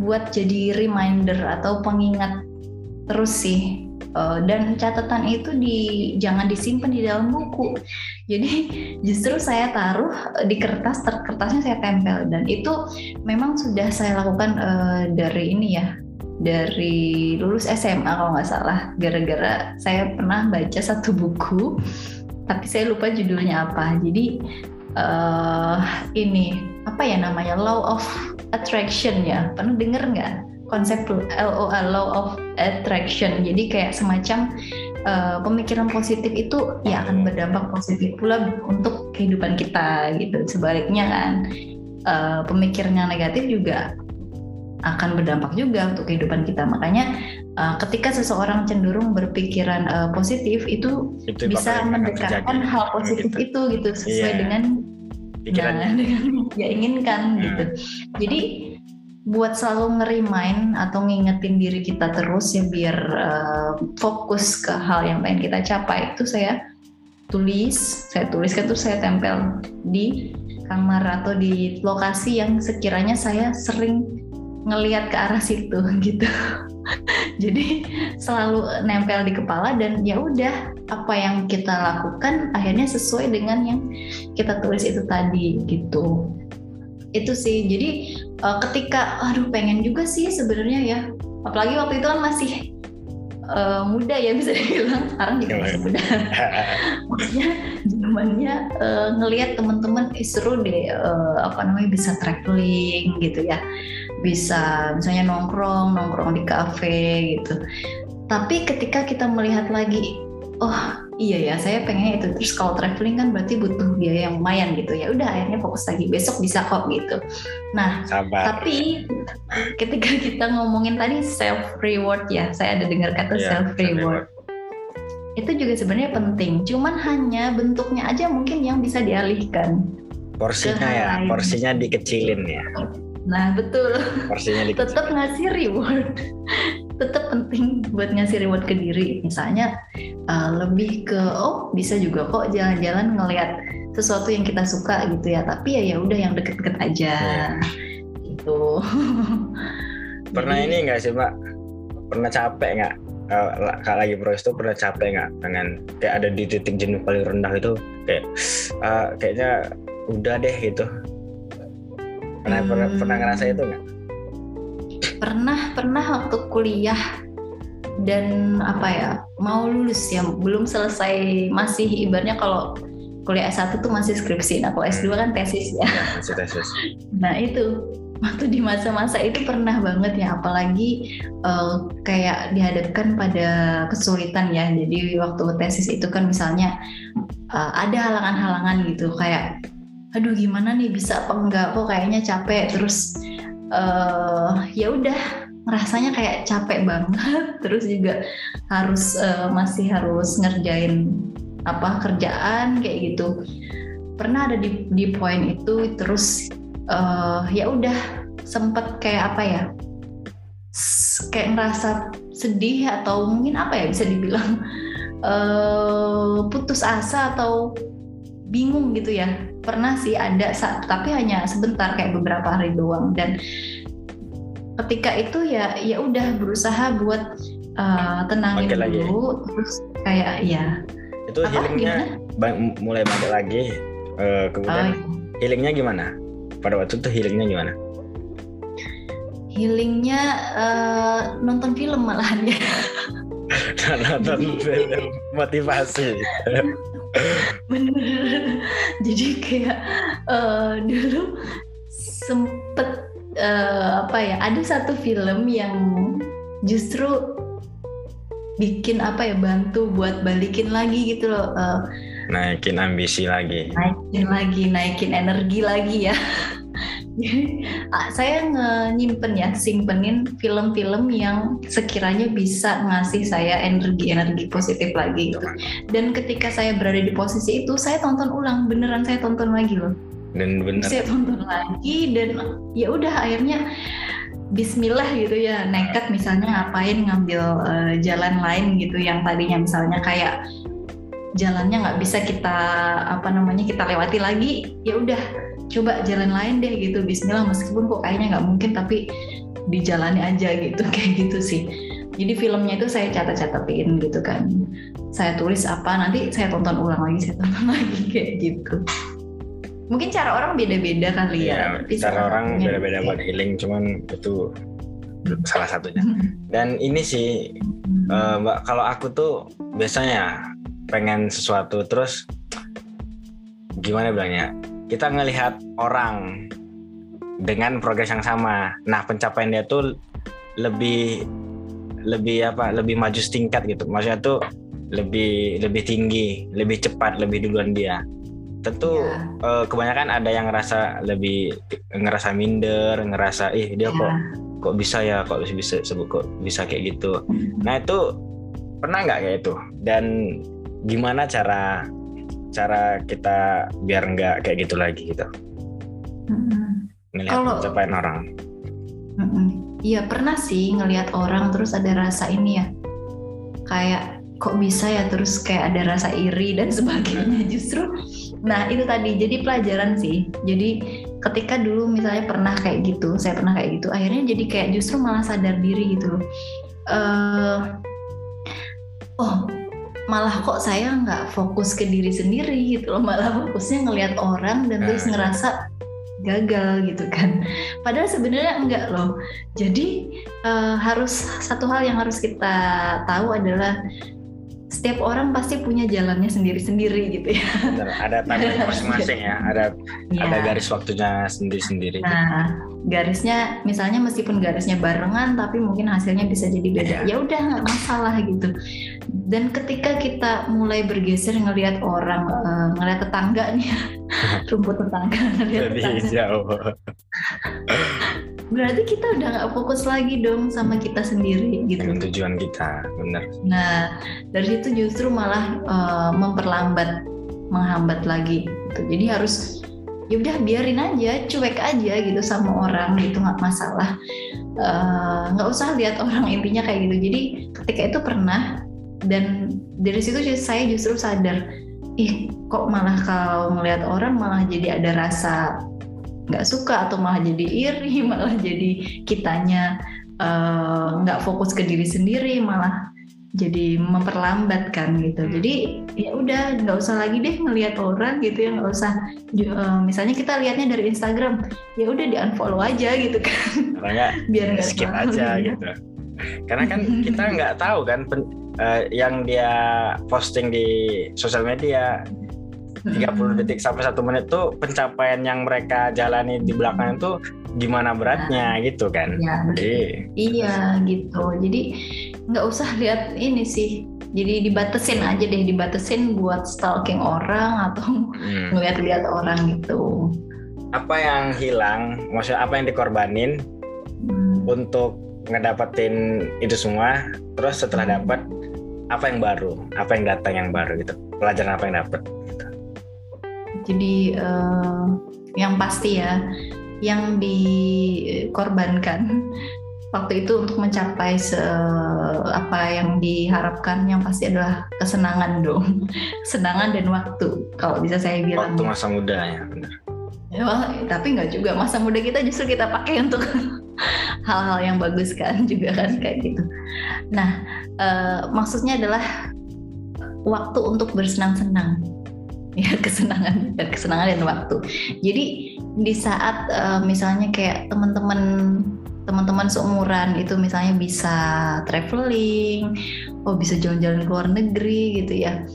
Speaker 2: buat jadi reminder atau pengingat terus sih. Uh, dan catatan itu di jangan disimpan di dalam buku. Jadi justru saya taruh di kertas, kertasnya saya tempel dan itu memang sudah saya lakukan uh, dari ini ya dari lulus SMA kalau nggak salah gara-gara saya pernah baca satu buku tapi saya lupa judulnya apa. Jadi uh, ini apa ya namanya law of attraction ya. Pernah denger nggak konsep LOA law of attraction? Jadi kayak semacam uh, pemikiran positif itu ya akan berdampak positif pula untuk kehidupan kita gitu. Sebaliknya kan uh, pemikiran yang negatif juga akan berdampak juga untuk kehidupan kita. Makanya uh, ketika seseorang cenderung berpikiran uh, positif itu, itu bisa mendekatkan hal positif gitu. itu gitu sesuai yeah. dengan nah, dengan dia inginkan hmm. gitu. Jadi buat selalu ngerimain atau ngingetin diri kita terus ya biar uh, fokus ke hal yang pengen kita capai itu saya tulis, saya tuliskan terus saya tempel di kamar atau di lokasi yang sekiranya saya sering ngelihat ke arah situ [laughs] gitu. Jadi selalu nempel di kepala dan ya udah apa yang kita lakukan akhirnya sesuai dengan yang kita tulis itu tadi gitu. Itu sih. Jadi uh, ketika aduh pengen juga sih sebenarnya ya. Apalagi waktu itu kan masih uh, muda ya bisa dibilang sekarang juga masih muda [laughs] maksudnya zamannya uh, ngelihat teman-teman eh, seru deh uh, apa namanya bisa traveling gitu ya bisa misalnya nongkrong nongkrong di kafe gitu. Tapi ketika kita melihat lagi oh iya ya saya pengen itu. Terus kalau traveling kan berarti butuh biaya yang lumayan gitu ya. Udah akhirnya fokus lagi. Besok bisa kok gitu. Nah Sabar. tapi ketika kita ngomongin tadi self reward ya saya ada dengar kata yeah, self reward itu juga sebenarnya penting. Cuman hanya bentuknya aja mungkin yang bisa dialihkan.
Speaker 1: Porsinya ya porsinya dikecilin ya
Speaker 2: Nah betul. Porsinya Tetap ngasih reward. tetap penting buat ngasih reward ke diri. Misalnya uh, lebih ke oh bisa juga kok jalan-jalan ngelihat sesuatu yang kita suka gitu ya. Tapi ya ya udah yang deket-deket aja. Yeah. gitu. [laughs]
Speaker 1: Pernah Jadi, ini enggak sih mbak? Pernah capek nggak? Uh, kak lagi proses itu pernah capek nggak dengan kayak ada di titik jenuh paling rendah itu? Kayak uh, kayaknya udah deh gitu pernah hmm. pernah pernah ngerasa itu nggak?
Speaker 2: Pernah pernah waktu kuliah dan apa ya mau lulus ya belum selesai masih ibaratnya kalau kuliah S1 tuh masih skripsi nah kalau S2 kan tesis ya, ya masih tesis. [laughs] Nah itu waktu di masa-masa itu pernah banget ya apalagi uh, kayak dihadapkan pada kesulitan ya jadi waktu tesis itu kan misalnya uh, ada halangan-halangan gitu kayak aduh gimana nih? Bisa apa enggak? Kok kayaknya capek. Terus uh, ya udah rasanya kayak capek banget. [laughs] Terus juga harus uh, masih harus ngerjain apa kerjaan kayak gitu. Pernah ada di di poin itu terus uh, ya udah sempet kayak apa ya kayak ngerasa sedih atau mungkin apa ya bisa dibilang uh, [laughs] putus asa atau bingung gitu ya pernah sih ada tapi hanya sebentar kayak beberapa hari doang. Dan ketika itu ya ya udah berusaha buat uh, tenangin Bangkit dulu lagi. terus kayak ya.
Speaker 1: Itu apa, healingnya bang, mulai balik lagi uh, kemudian oh, iya. healingnya gimana? Pada waktu itu healingnya gimana?
Speaker 2: Healingnya uh, nonton film malahan ya. [laughs]
Speaker 1: Nonton film [laughs] motivasi [laughs]
Speaker 2: bener. Jadi kayak uh, dulu sempet uh, apa ya ada satu film yang justru bikin apa ya bantu buat balikin lagi gitu loh uh,
Speaker 1: naikin ambisi lagi.
Speaker 2: Naikin lagi naikin energi lagi ya [laughs] saya nyimpen ya, simpenin film-film yang sekiranya bisa ngasih saya energi-energi positif lagi gitu. Dan ketika saya berada di posisi itu, saya tonton ulang, beneran saya tonton lagi loh.
Speaker 1: Dan bener.
Speaker 2: Saya tonton lagi dan ya udah akhirnya Bismillah gitu ya nekat misalnya ngapain ngambil uh, jalan lain gitu yang tadinya misalnya kayak jalannya nggak bisa kita apa namanya kita lewati lagi ya udah coba jalan lain deh gitu Bismillah meskipun kok kayaknya nggak mungkin tapi dijalani aja gitu [laughs] kayak gitu sih. Jadi filmnya itu saya catat-catatin gitu kan. Saya tulis apa nanti saya tonton ulang lagi saya tonton [laughs] lagi kayak gitu. Mungkin cara orang beda-beda kali ya,
Speaker 1: ya cara orang beda-beda buat healing cuman itu salah satunya. Dan ini sih uh, mbak kalau aku tuh biasanya pengen sesuatu terus gimana bilangnya kita ngelihat orang dengan progres yang sama. Nah, pencapaian dia tuh lebih lebih apa? Lebih maju setingkat gitu. Maksudnya tuh lebih lebih tinggi, lebih cepat, lebih duluan dia. Tentu yeah. uh, kebanyakan ada yang ngerasa lebih ngerasa minder, ngerasa ih dia yeah. kok kok bisa ya, kok bisa sebut kok bisa kayak gitu. Mm-hmm. Nah, itu pernah nggak kayak itu? Dan gimana cara cara kita biar nggak kayak gitu lagi gitu. Hmm. ngelihat Kalau, pencapaian orang.
Speaker 2: Iya hmm, pernah sih ngelihat orang terus ada rasa ini ya. Kayak kok bisa ya terus kayak ada rasa iri dan [laughs] sebagainya justru. Nah itu tadi jadi pelajaran sih. Jadi ketika dulu misalnya pernah kayak gitu saya pernah kayak gitu akhirnya jadi kayak justru malah sadar diri gitu uh, oh malah kok saya nggak fokus ke diri sendiri gitu loh malah fokusnya ngelihat orang dan terus nah. ngerasa gagal gitu kan padahal sebenarnya enggak loh jadi uh, harus satu hal yang harus kita tahu adalah setiap orang pasti punya jalannya sendiri-sendiri gitu ya.
Speaker 1: Benar, ada timeline [laughs] masing-masing ya, ada ya. ada garis waktunya sendiri-sendiri.
Speaker 2: Nah, garisnya misalnya meskipun garisnya barengan tapi mungkin hasilnya bisa jadi beda. Ya, ya udah nggak masalah gitu. Dan ketika kita mulai bergeser ngelihat orang, uh, ngelihat tetangga nih, [laughs] rumput tetangga ngelihat tetangga. jauh berarti kita udah nggak fokus lagi dong sama kita sendiri gitu.
Speaker 1: Dengan tujuan kita, benar.
Speaker 2: Nah dari situ justru malah uh, memperlambat, menghambat lagi. Gitu. Jadi harus ya udah biarin aja, cuek aja gitu sama orang gitu nggak masalah. eh, nggak uh, usah lihat orang intinya kayak gitu jadi ketika itu pernah dan dari situ saya justru sadar ih kok malah kalau melihat orang malah jadi ada rasa nggak suka atau malah jadi iri [laughs] malah jadi kitanya eh, nggak uh, fokus ke diri sendiri malah jadi memperlambat kan gitu hmm. jadi ya udah nggak usah lagi deh ngelihat orang gitu ya nggak usah uh, misalnya kita lihatnya dari Instagram ya udah di unfollow aja gitu kan.
Speaker 1: Makanya [laughs] biar nggak skip aja gitu. gitu. Karena kan [laughs] kita nggak tahu kan pen, uh, yang dia posting di sosial media 30 detik sampai satu menit tuh pencapaian yang mereka jalani di belakang itu gimana beratnya nah, gitu kan.
Speaker 2: Ya,
Speaker 1: jadi
Speaker 2: iya gitu. Jadi nggak usah lihat ini sih jadi dibatesin aja deh dibatesin buat stalking orang atau hmm. ngeliat-liat orang gitu
Speaker 1: apa yang hilang maksudnya apa yang dikorbanin hmm. untuk ngedapetin itu semua terus setelah hmm. dapat apa yang baru apa yang datang yang baru gitu pelajaran apa yang dapat gitu.
Speaker 2: jadi uh, yang pasti ya yang dikorbankan waktu itu untuk mencapai se apa yang diharapkan yang pasti adalah kesenangan dong. [laughs] Kesenangan dan waktu kalau bisa saya bilang.
Speaker 1: Waktu masa muda ya benar.
Speaker 2: Ya, tapi nggak juga. Masa muda kita justru kita pakai untuk [laughs] hal-hal yang bagus kan [laughs] juga kan kayak gitu. Nah uh, maksudnya adalah waktu untuk bersenang-senang. Ya kesenangan dan kesenangan dan waktu. Jadi di saat uh, misalnya kayak teman-teman teman-teman seumuran itu misalnya bisa traveling, oh bisa jalan-jalan ke luar negeri gitu ya.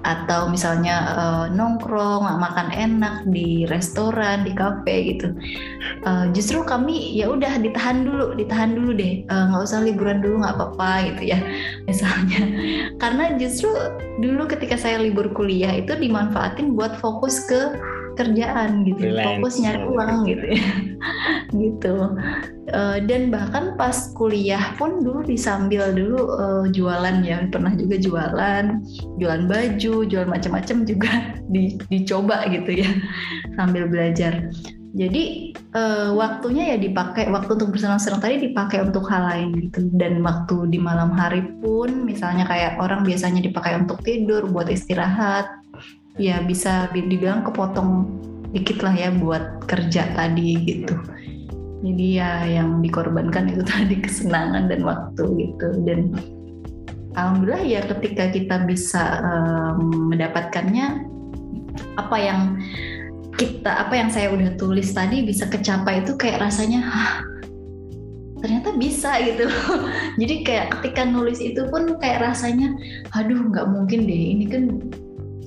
Speaker 2: Atau misalnya uh, nongkrong makan enak di restoran di kafe gitu. Uh, justru kami ya udah ditahan dulu ditahan dulu deh. Eh, nggak uh, usah liburan dulu nggak apa-apa gitu ya. [laughs] Misalnya. Karena justru dulu ketika saya libur kuliah itu dimanfaatin buat fokus ke kerjaan gitu Relax. fokus nyari uang gitu ya. [laughs] Gitu. Uh, dan bahkan pas kuliah pun dulu disambil dulu uh, jualan ya. Pernah juga jualan jualan baju jual macam-macam juga [laughs] di, dicoba gitu ya [laughs] sambil belajar. Jadi uh, waktunya ya dipakai waktu untuk bersenang-senang tadi dipakai untuk hal lain gitu. Dan waktu di malam hari pun misalnya kayak orang biasanya dipakai untuk tidur buat istirahat ya bisa dibilang kepotong dikit lah ya buat kerja tadi gitu. Jadi ya yang dikorbankan itu [laughs] tadi kesenangan dan waktu gitu. Dan alhamdulillah ya ketika kita bisa um, mendapatkannya apa yang kita apa yang saya udah tulis tadi bisa kecapai itu kayak rasanya Hah, ternyata bisa [laughs] gitu. Jadi kayak ketika nulis itu pun kayak rasanya aduh nggak mungkin deh ini kan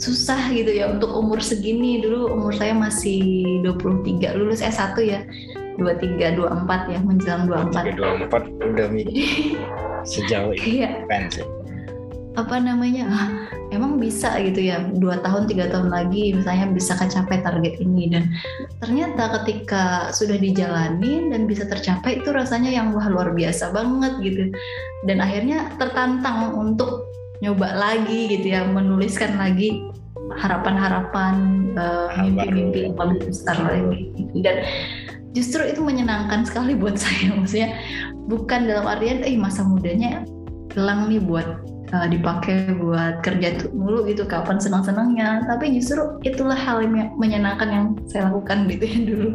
Speaker 2: susah gitu ya untuk umur segini. Dulu umur saya masih 23 lulus S1 ya. 23 24 ya menjelang 24
Speaker 1: 24 udah [laughs] sejauh ini
Speaker 2: iya. sih apa namanya ah, emang bisa gitu ya dua tahun tiga tahun lagi misalnya bisa kecapai target ini. Dan ternyata ketika sudah dijalani dan bisa tercapai itu rasanya yang wah luar biasa banget gitu. Dan akhirnya tertantang untuk nyoba lagi gitu ya menuliskan lagi harapan-harapan uh, mimpi-mimpi yang lebih besar lagi. Dan justru itu menyenangkan sekali buat [laughs] saya maksudnya bukan dalam artian eh masa mudanya hilang nih buat uh, dipakai buat kerja mulu gitu kapan senang-senangnya. Tapi justru itulah hal yang menyenangkan yang saya lakukan gitu ya [laughs] dulu.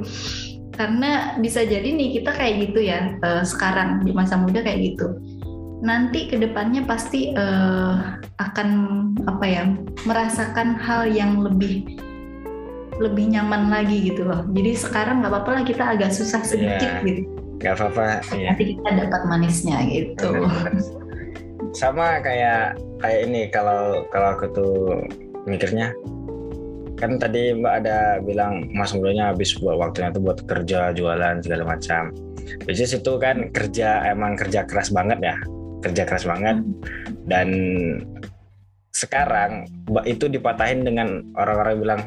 Speaker 2: Karena bisa jadi nih kita kayak gitu ya uh, sekarang di masa muda kayak gitu nanti ke depannya pasti uh, akan apa ya merasakan hal yang lebih lebih nyaman lagi gitu loh. Jadi sekarang nggak apa-apa lah kita agak susah sedikit yeah, gitu.
Speaker 1: Nggak apa-apa.
Speaker 2: Iya. Nanti kita dapat manisnya gitu.
Speaker 1: Sama kayak kayak ini kalau kalau aku tuh mikirnya kan tadi Mbak ada bilang Mas mudanya habis buat waktunya tuh buat kerja jualan segala macam. Bisnis itu kan kerja emang kerja keras banget ya kerja keras banget. Dan sekarang itu dipatahin dengan orang-orang bilang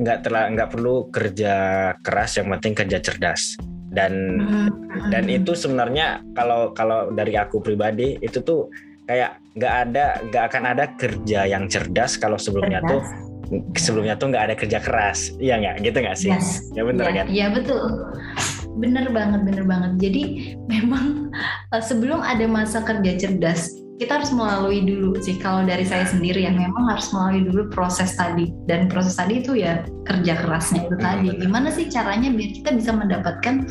Speaker 1: nggak telah nggak perlu kerja keras yang penting kerja cerdas. Dan hmm. dan itu sebenarnya kalau kalau dari aku pribadi itu tuh kayak nggak ada nggak akan ada kerja yang cerdas kalau sebelumnya cerdas. tuh sebelumnya tuh nggak ada kerja keras. Iya nggak? Gitu nggak sih?
Speaker 2: Yes.
Speaker 1: ya benar
Speaker 2: ya,
Speaker 1: kan?
Speaker 2: iya betul. Bener banget bener banget. Jadi memang uh, sebelum ada masa kerja cerdas kita harus melalui dulu sih. Kalau dari saya sendiri ya memang harus melalui dulu proses tadi. Dan proses tadi itu ya kerja kerasnya itu tadi. gimana sih caranya biar kita bisa mendapatkan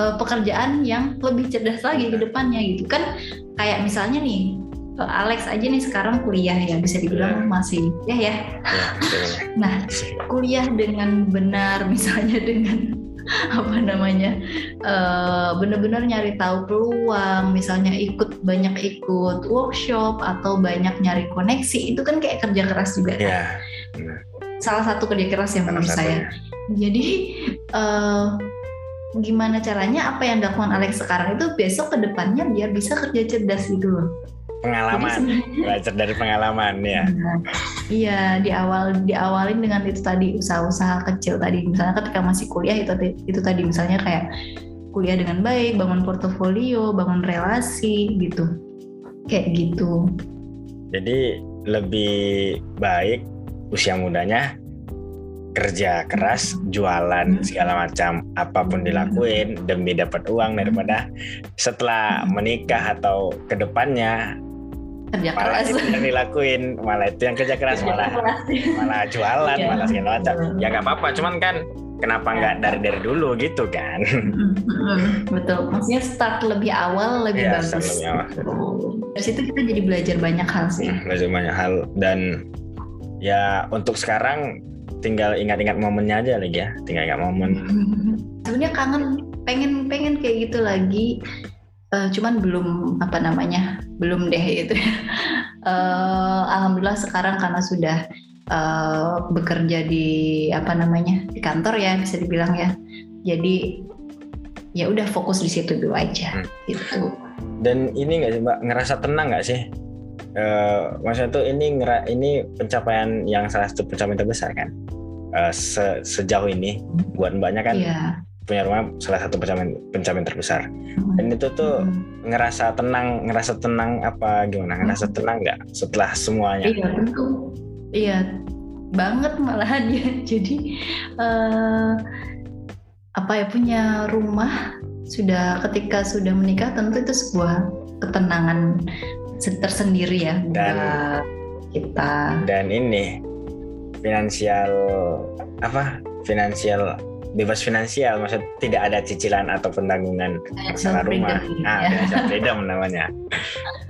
Speaker 2: uh, pekerjaan yang lebih cerdas lagi ke depannya gitu? Kan kayak misalnya nih Alex aja nih sekarang kuliah ya bisa dibilang yeah. masih ya. Ya. Yeah, nah kuliah dengan benar misalnya dengan [laughs] apa namanya uh, benar-benar nyari tahu peluang misalnya ikut banyak ikut workshop atau banyak nyari koneksi itu kan kayak kerja keras juga kan? yeah. salah satu kerja keras yang menurut saya jadi uh, gimana caranya apa yang dilakukan Alex sekarang itu besok ke depannya biar bisa kerja cerdas gitu loh
Speaker 1: pengalaman belajar dari pengalaman ya.
Speaker 2: Iya di awal diawalin dengan itu tadi usaha-usaha kecil tadi. Misalnya ketika masih kuliah itu itu tadi misalnya kayak kuliah dengan baik bangun portofolio bangun relasi gitu. Kayak gitu.
Speaker 1: Jadi lebih baik usia mudanya kerja keras, jualan hmm. segala macam, apa pun dilakuin demi dapat uang daripada setelah menikah atau ke depannya
Speaker 2: kerja keras.
Speaker 1: yang dilakuin. Malah itu yang kerja keras malah. malah jualan yeah. malah segala macam. Ya nggak apa-apa. Cuman kan kenapa iya. nggak dari dari dulu gitu kan?
Speaker 2: Betul. Maksudnya start lebih awal lebih ya, bagus. lebih awal. dari situ kita jadi belajar banyak hal sih.
Speaker 1: Hmm, belajar banyak hal. Dan ya untuk sekarang tinggal ingat-ingat momennya aja lagi ya. Tinggal ingat momen.
Speaker 2: Sebenarnya kangen pengen pengen kayak gitu lagi. Uh, cuman belum apa namanya belum deh itu. Uh, [laughs] alhamdulillah sekarang karena sudah uh, bekerja di apa namanya di kantor ya bisa dibilang ya. Jadi ya udah fokus di situ dulu aja hmm. gitu.
Speaker 1: Dan ini nggak sih mbak ngerasa tenang nggak sih? Uh, maksudnya tuh ini ngera ini pencapaian yang salah satu pencapaian terbesar kan? Uh, se sejauh ini buat mbaknya kan? Yeah punya rumah salah satu pencapaian pencapaian terbesar hmm. dan itu tuh hmm. ngerasa tenang ngerasa tenang apa gimana ngerasa hmm. tenang nggak setelah semuanya
Speaker 2: iya tentu iya banget malahan ya [laughs] jadi uh, apa ya punya rumah sudah ketika sudah menikah tentu itu sebuah ketenangan tersendiri ya dan kita
Speaker 1: dan ini finansial apa finansial bebas finansial, maksud tidak ada cicilan atau tanggungan masalah rumah. Nah, ya. financial freedom namanya.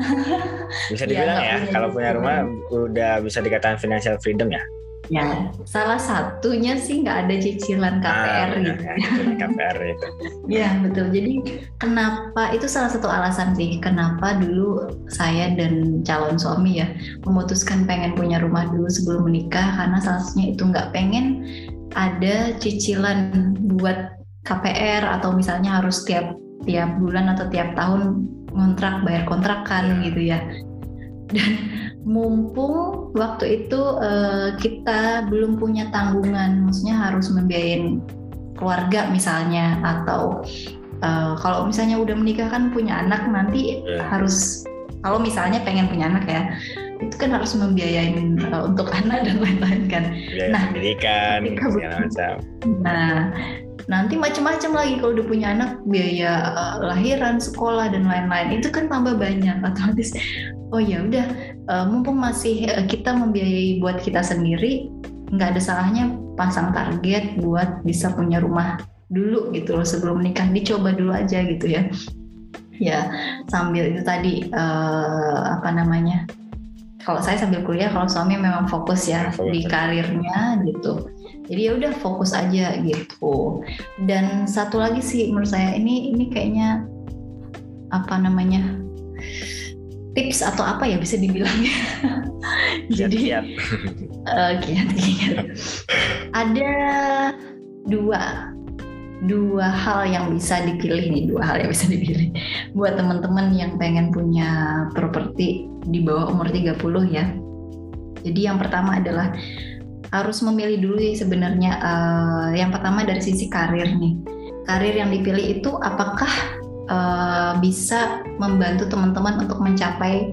Speaker 1: [laughs] bisa iya, dibilang ya, ya kalau punya rumah udah bisa dikatakan financial freedom ya.
Speaker 2: Ya, salah satunya sih nggak ada cicilan KPR ah, gitu. Ya,
Speaker 1: KPR itu. [laughs]
Speaker 2: ya betul. Jadi kenapa itu salah satu alasan sih kenapa dulu saya dan calon suami ya memutuskan pengen punya rumah dulu sebelum menikah karena salah satunya itu nggak pengen ada cicilan buat KPR atau misalnya harus tiap tiap bulan atau tiap tahun kontrak bayar kontrakan iya. gitu ya dan mumpung waktu itu uh, kita belum punya tanggungan maksudnya harus membiayain keluarga misalnya atau uh, kalau misalnya udah menikah kan punya anak nanti yeah. harus kalau misalnya pengen punya anak ya itu kan harus membiayain uh, untuk anak dan lain-lain kan.
Speaker 1: Biaya nah, pendidikan segala macam.
Speaker 2: Nah, nanti macam-macam lagi kalau udah punya anak biaya uh, lahiran, sekolah dan lain-lain itu kan tambah banyak otomatis. Oh ya udah, uh, mumpung masih uh, kita membiayai buat kita sendiri, nggak ada salahnya pasang target buat bisa punya rumah dulu gitu loh sebelum menikah dicoba dulu aja gitu ya ya sambil itu tadi uh, apa namanya kalau saya sambil kuliah kalau suami memang fokus ya fokus. di karirnya gitu. Jadi ya udah fokus aja gitu. Dan satu lagi sih menurut saya ini ini kayaknya apa namanya tips atau apa ya bisa dibilang [laughs] jadi uh, kiat, kiat. ada dua dua hal yang bisa dipilih nih dua hal yang bisa dipilih. Buat teman-teman yang pengen punya properti di bawah umur 30 ya. Jadi yang pertama adalah harus memilih dulu ya sebenarnya uh, yang pertama dari sisi karir nih. Karir yang dipilih itu apakah uh, bisa membantu teman-teman untuk mencapai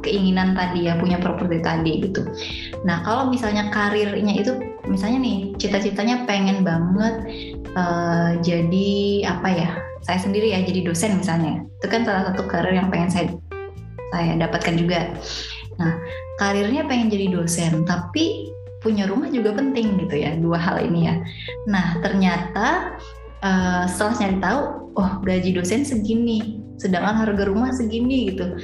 Speaker 2: keinginan tadi ya punya properti tadi gitu. Nah kalau misalnya karirnya itu misalnya nih cita-citanya pengen banget uh, jadi apa ya saya sendiri ya jadi dosen misalnya. Itu kan salah satu karir yang pengen saya saya dapatkan juga. Nah karirnya pengen jadi dosen tapi punya rumah juga penting gitu ya dua hal ini ya. Nah ternyata uh, setelah nyari tahu oh gaji dosen segini sedangkan harga rumah segini gitu.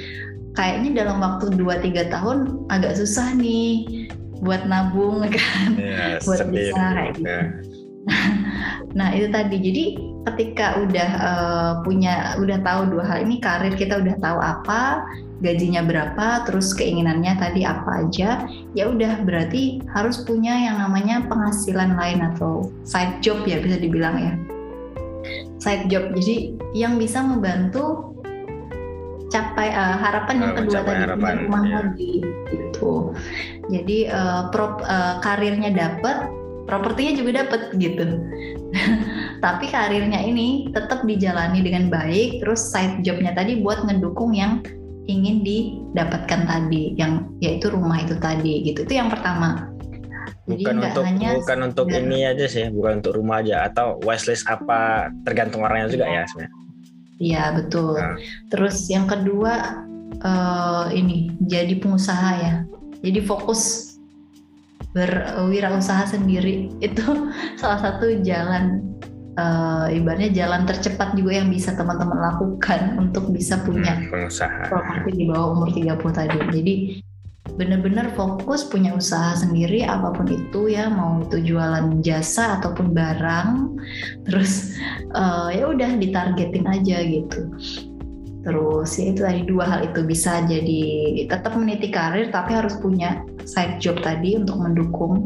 Speaker 2: Kayaknya dalam waktu 2-3 tahun agak susah nih buat nabung [laughs] kan? Ya, buat bisa kayak gitu. Ya. [laughs] nah itu tadi. Jadi ketika udah uh, punya udah tahu dua hal ini karir kita udah tahu apa gajinya berapa terus keinginannya tadi apa aja ya udah berarti harus punya yang namanya penghasilan lain atau side job ya bisa dibilang ya. Side job. Jadi yang bisa membantu capai uh, harapan yang kedua tadi harapan, rumah ya. lagi gitu. Jadi uh, prop uh, karirnya dapat propertinya juga dapat gitu. [laughs] Tapi karirnya ini tetap dijalani dengan baik terus side jobnya tadi buat ngedukung yang ingin didapatkan tadi yang yaitu rumah itu tadi gitu itu yang pertama
Speaker 1: Jadi bukan untuk hanya bukan untuk ini aja sih bukan untuk rumah aja atau wishlist apa tergantung orangnya juga ya sebenarnya
Speaker 2: Iya betul. Nah. Terus yang kedua uh, ini jadi pengusaha ya. Jadi fokus berwirausaha sendiri [laughs] itu salah satu jalan uh, ibaratnya jalan tercepat juga yang bisa teman-teman lakukan [laughs] untuk bisa punya
Speaker 1: hmm, pengusaha
Speaker 2: properti di bawah umur 30 tadi. Jadi benar-benar fokus punya usaha sendiri apa pun itu ya mau itu jualan jasa ataupun barang [laughs] terus uh, ya udah ditargetin aja gitu terus ya itu tadi dua hal itu bisa jadi tetap meniti karir tapi harus punya side job tadi untuk mendukung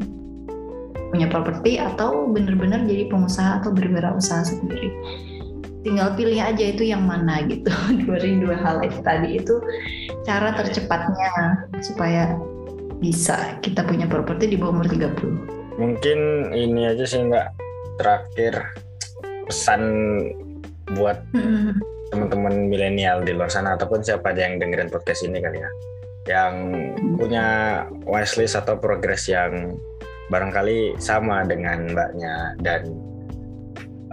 Speaker 2: punya properti atau benar-benar jadi pengusaha atau berwirausaha sendiri. Tinggal pilih aja itu yang mana gitu. [laughs] Dari dua hal itu tadi. Itu cara tercepatnya supaya bisa kita punya properti di bawah umur 30
Speaker 1: mungkin ini aja sih mbak. Terakhir pesan buat hmm. [laughs] teman-teman milenial di luar sana ataupun siapa aja yang dengerin podcast ini kali ya. Yang hmm. punya wishlist atau progres yang barangkali sama dengan mbaknya dan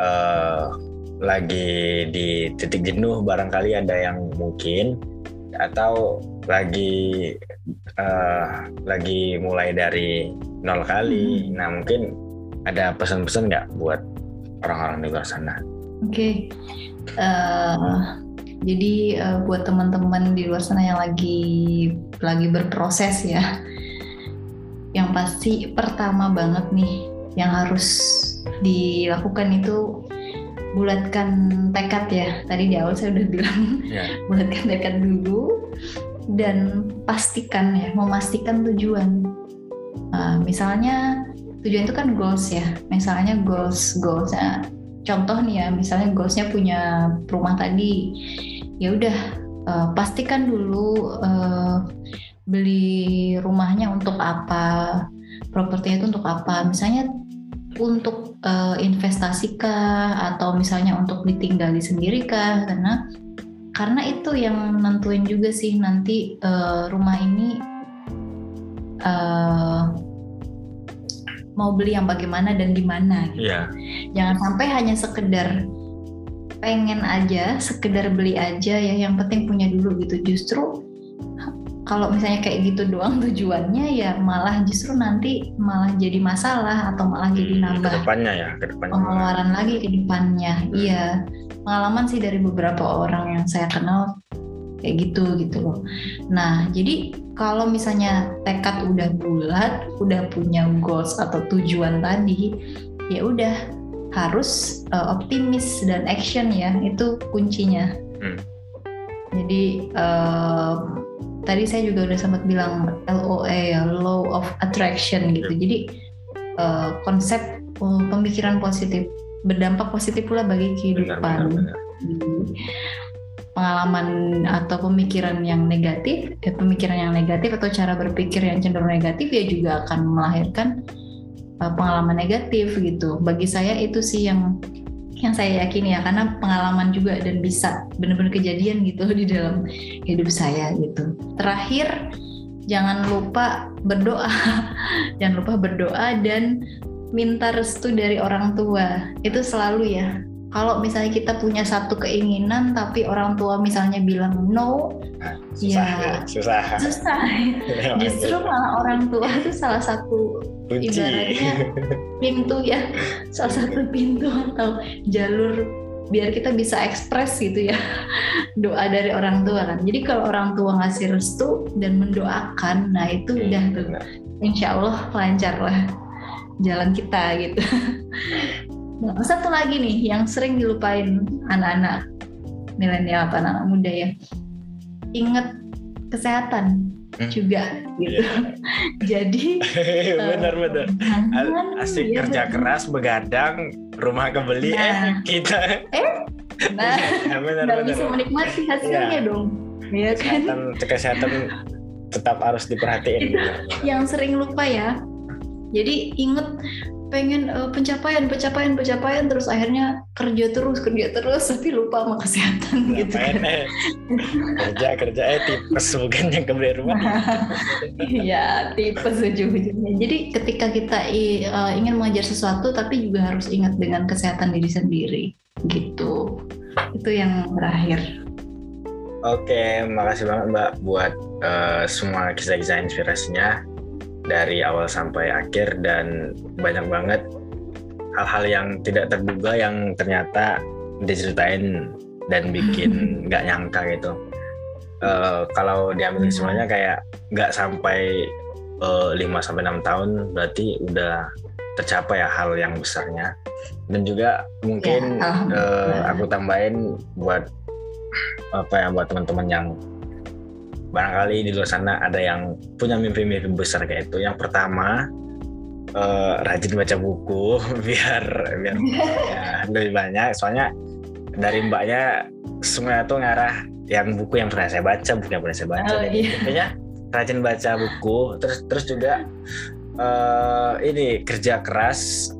Speaker 1: uh, lagi di titik jenuh barangkali ada yang mungkin atau lagi uh, lagi mulai dari nol kali. Hmm. Nah mungkin ada pesan-pesan nggak buat orang-orang di luar sana?
Speaker 2: Oke, okay. uh, eh, jadi uh, buat teman-teman di luar sana yang lagi lagi berproses ya, yang pasti pertama banget nih yang harus dilakukan itu bulatkan tekad ya. Tadi di awal saya udah bilang yeah. [laughs] bulatkan tekad dulu dan pastikan ya, memastikan tujuan. Uh, misalnya tujuan itu kan goals ya. Misalnya goals goalsnya contoh nih ya, misalnya goalsnya punya rumah tadi, ya udah uh, pastikan dulu uh, beli rumahnya untuk apa, propertinya itu untuk apa. Misalnya untuk uh, investasi kah atau misalnya untuk ditinggali sendiri kah karena karena itu yang nentuin juga sih nanti uh, rumah ini uh, mau beli yang bagaimana dan di mana gitu. Yeah. Jangan sampai hanya sekedar pengen aja, sekedar beli aja ya yang penting punya dulu gitu. Justru kalau misalnya kayak gitu doang [laughs] tujuannya ya malah justru nanti malah jadi masalah atau malah jadi hmm, nambah
Speaker 1: ke depannya ya ke depannya
Speaker 2: pengeluaran lagi ke depannya hmm. iya pengalaman sih dari beberapa orang yang saya kenal kayak gitu gitu loh nah jadi kalau misalnya tekad udah bulat udah punya goals atau tujuan tadi ya udah harus uh, optimis dan action ya itu kuncinya hmm. jadi uh, tadi saya juga udah sempat bilang LOA ya Law of Attraction gitu. Jadi uh, konsep uh, pemikiran positif berdampak positif pula bagi kehidupan. Benar, benar, benar. Pengalaman atau pemikiran yang negatif, eh, pemikiran yang negatif atau cara berpikir yang cenderung negatif ya juga akan melahirkan uh, pengalaman negatif gitu. Bagi saya itu sih yang yang saya yakini ya karena pengalaman juga dan bisa benar-benar kejadian gitu [laughs] di dalam hidup saya gitu. Terakhir jangan lupa berdoa, [laughs] jangan lupa berdoa dan minta restu dari orang tua. Itu selalu ya kalau misalnya kita punya satu keinginan tapi orang tua misalnya bilang no
Speaker 1: susah, ya susah.
Speaker 2: susah. [laughs] Ya, justru malah orang tua itu salah satu Kunci. ibaratnya pintu ya. Salah satu pintu atau jalur biar kita bisa ekspres gitu ya. [laughs] Doa dari orang tua kan. Jadi kalau orang tua ngasih restu dan mendoakan nah itu hmm, udah tuh. insya Allah lancar lah jalan kita gitu [laughs] Nah, satu lagi nih yang sering dilupain anak-anak milenial atau anak, anak muda ya. Ingat kesehatan hmm. juga gitu. [laughs] Yeah. Jadi [laughs]
Speaker 1: benar-benar uh, asik ya, kerja bener. keras begadang rumah kebeli eh, nah. eh kita
Speaker 2: eh nah, benar, [laughs] benar. bisa menikmati hasilnya yeah. dong.
Speaker 1: Iya kan? Kesehatan, kesehatan tetap harus diperhatiin. Itu
Speaker 2: yang sering lupa ya. Jadi inget pengen uh, pencapaian pencapaian pencapaian terus akhirnya kerja terus kerja terus tapi lupa sama kesehatan Ngapain gitu. kan.
Speaker 1: eh. kerja kerja eh tipes [laughs] bukan yang kebeli rumah.
Speaker 2: Iya tipes ujung-ujungnya. Jadi ketika kita uh, ingin mengajar sesuatu tapi juga harus ingat dengan kesehatan diri sendiri gitu. Itu yang terakhir.
Speaker 1: Oke, makasih banget Mbak buat uh, semua kisah-kisah inspirasinya dari awal sampai akhir dan banyak banget hal-hal yang tidak terduga yang ternyata diceritain dan bikin nggak nyangka gitu. Uh, kalau diambil semuanya kayak nggak sampai uh, eh, 5 sampai enam tahun berarti udah tercapai ya hal yang besarnya. Dan juga mungkin ya, uh, aku tambahin buat apa ya buat teman-teman yang barangkali di luar sana ada yang punya mimpi-mimpi besar kayak itu. Yang pertama uh, rajin baca buku [laughs] biar biar [laughs] ya, lebih banyak. Soalnya dari mbaknya semuanya tuh ngarah yang buku yang pernah saya baca, buku yang pernah saya baca. Oh, iya. Intinya rajin baca buku. Terus terus juga uh, ini kerja keras.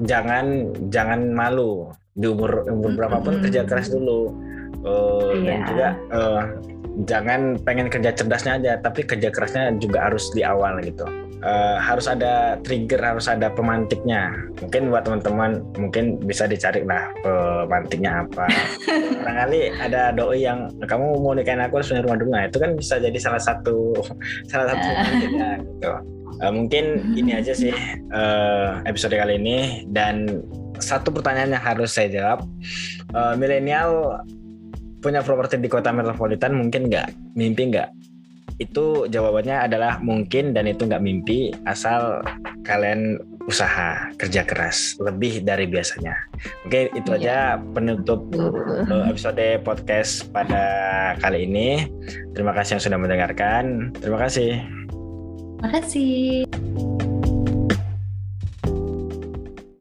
Speaker 1: Jangan jangan malu di umur umur berapapun mm -hmm. kerja keras dulu. Uh, yeah. Dan iya. juga uh, jangan pengen kerja cerdasnya aja tapi kerja kerasnya juga harus di awal gitu. Uh, harus ada trigger harus ada pemantiknya. Mungkin buat teman-teman mungkin bisa dicari lah pemantiknya apa. [laughs] Barangkali ada doi yang kamu mau nikahin aku harus punya rumah dulu. Nah itu kan bisa jadi salah satu [laughs] salah satu pemantiknya gitu. Uh, mungkin ini aja sih uh, episode kali ini. Dan satu pertanyaan yang harus saya jawab. Uh, milenial punya properti di kota metropolitan mungkin nggak mimpi nggak itu jawabannya adalah mungkin dan itu nggak mimpi asal kalian usaha kerja keras lebih dari biasanya. Oke itu aja penutup [laughs] eh, episode podcast pada kali ini. Terima kasih yang sudah mendengarkan. Terima kasih.
Speaker 2: Terima kasih.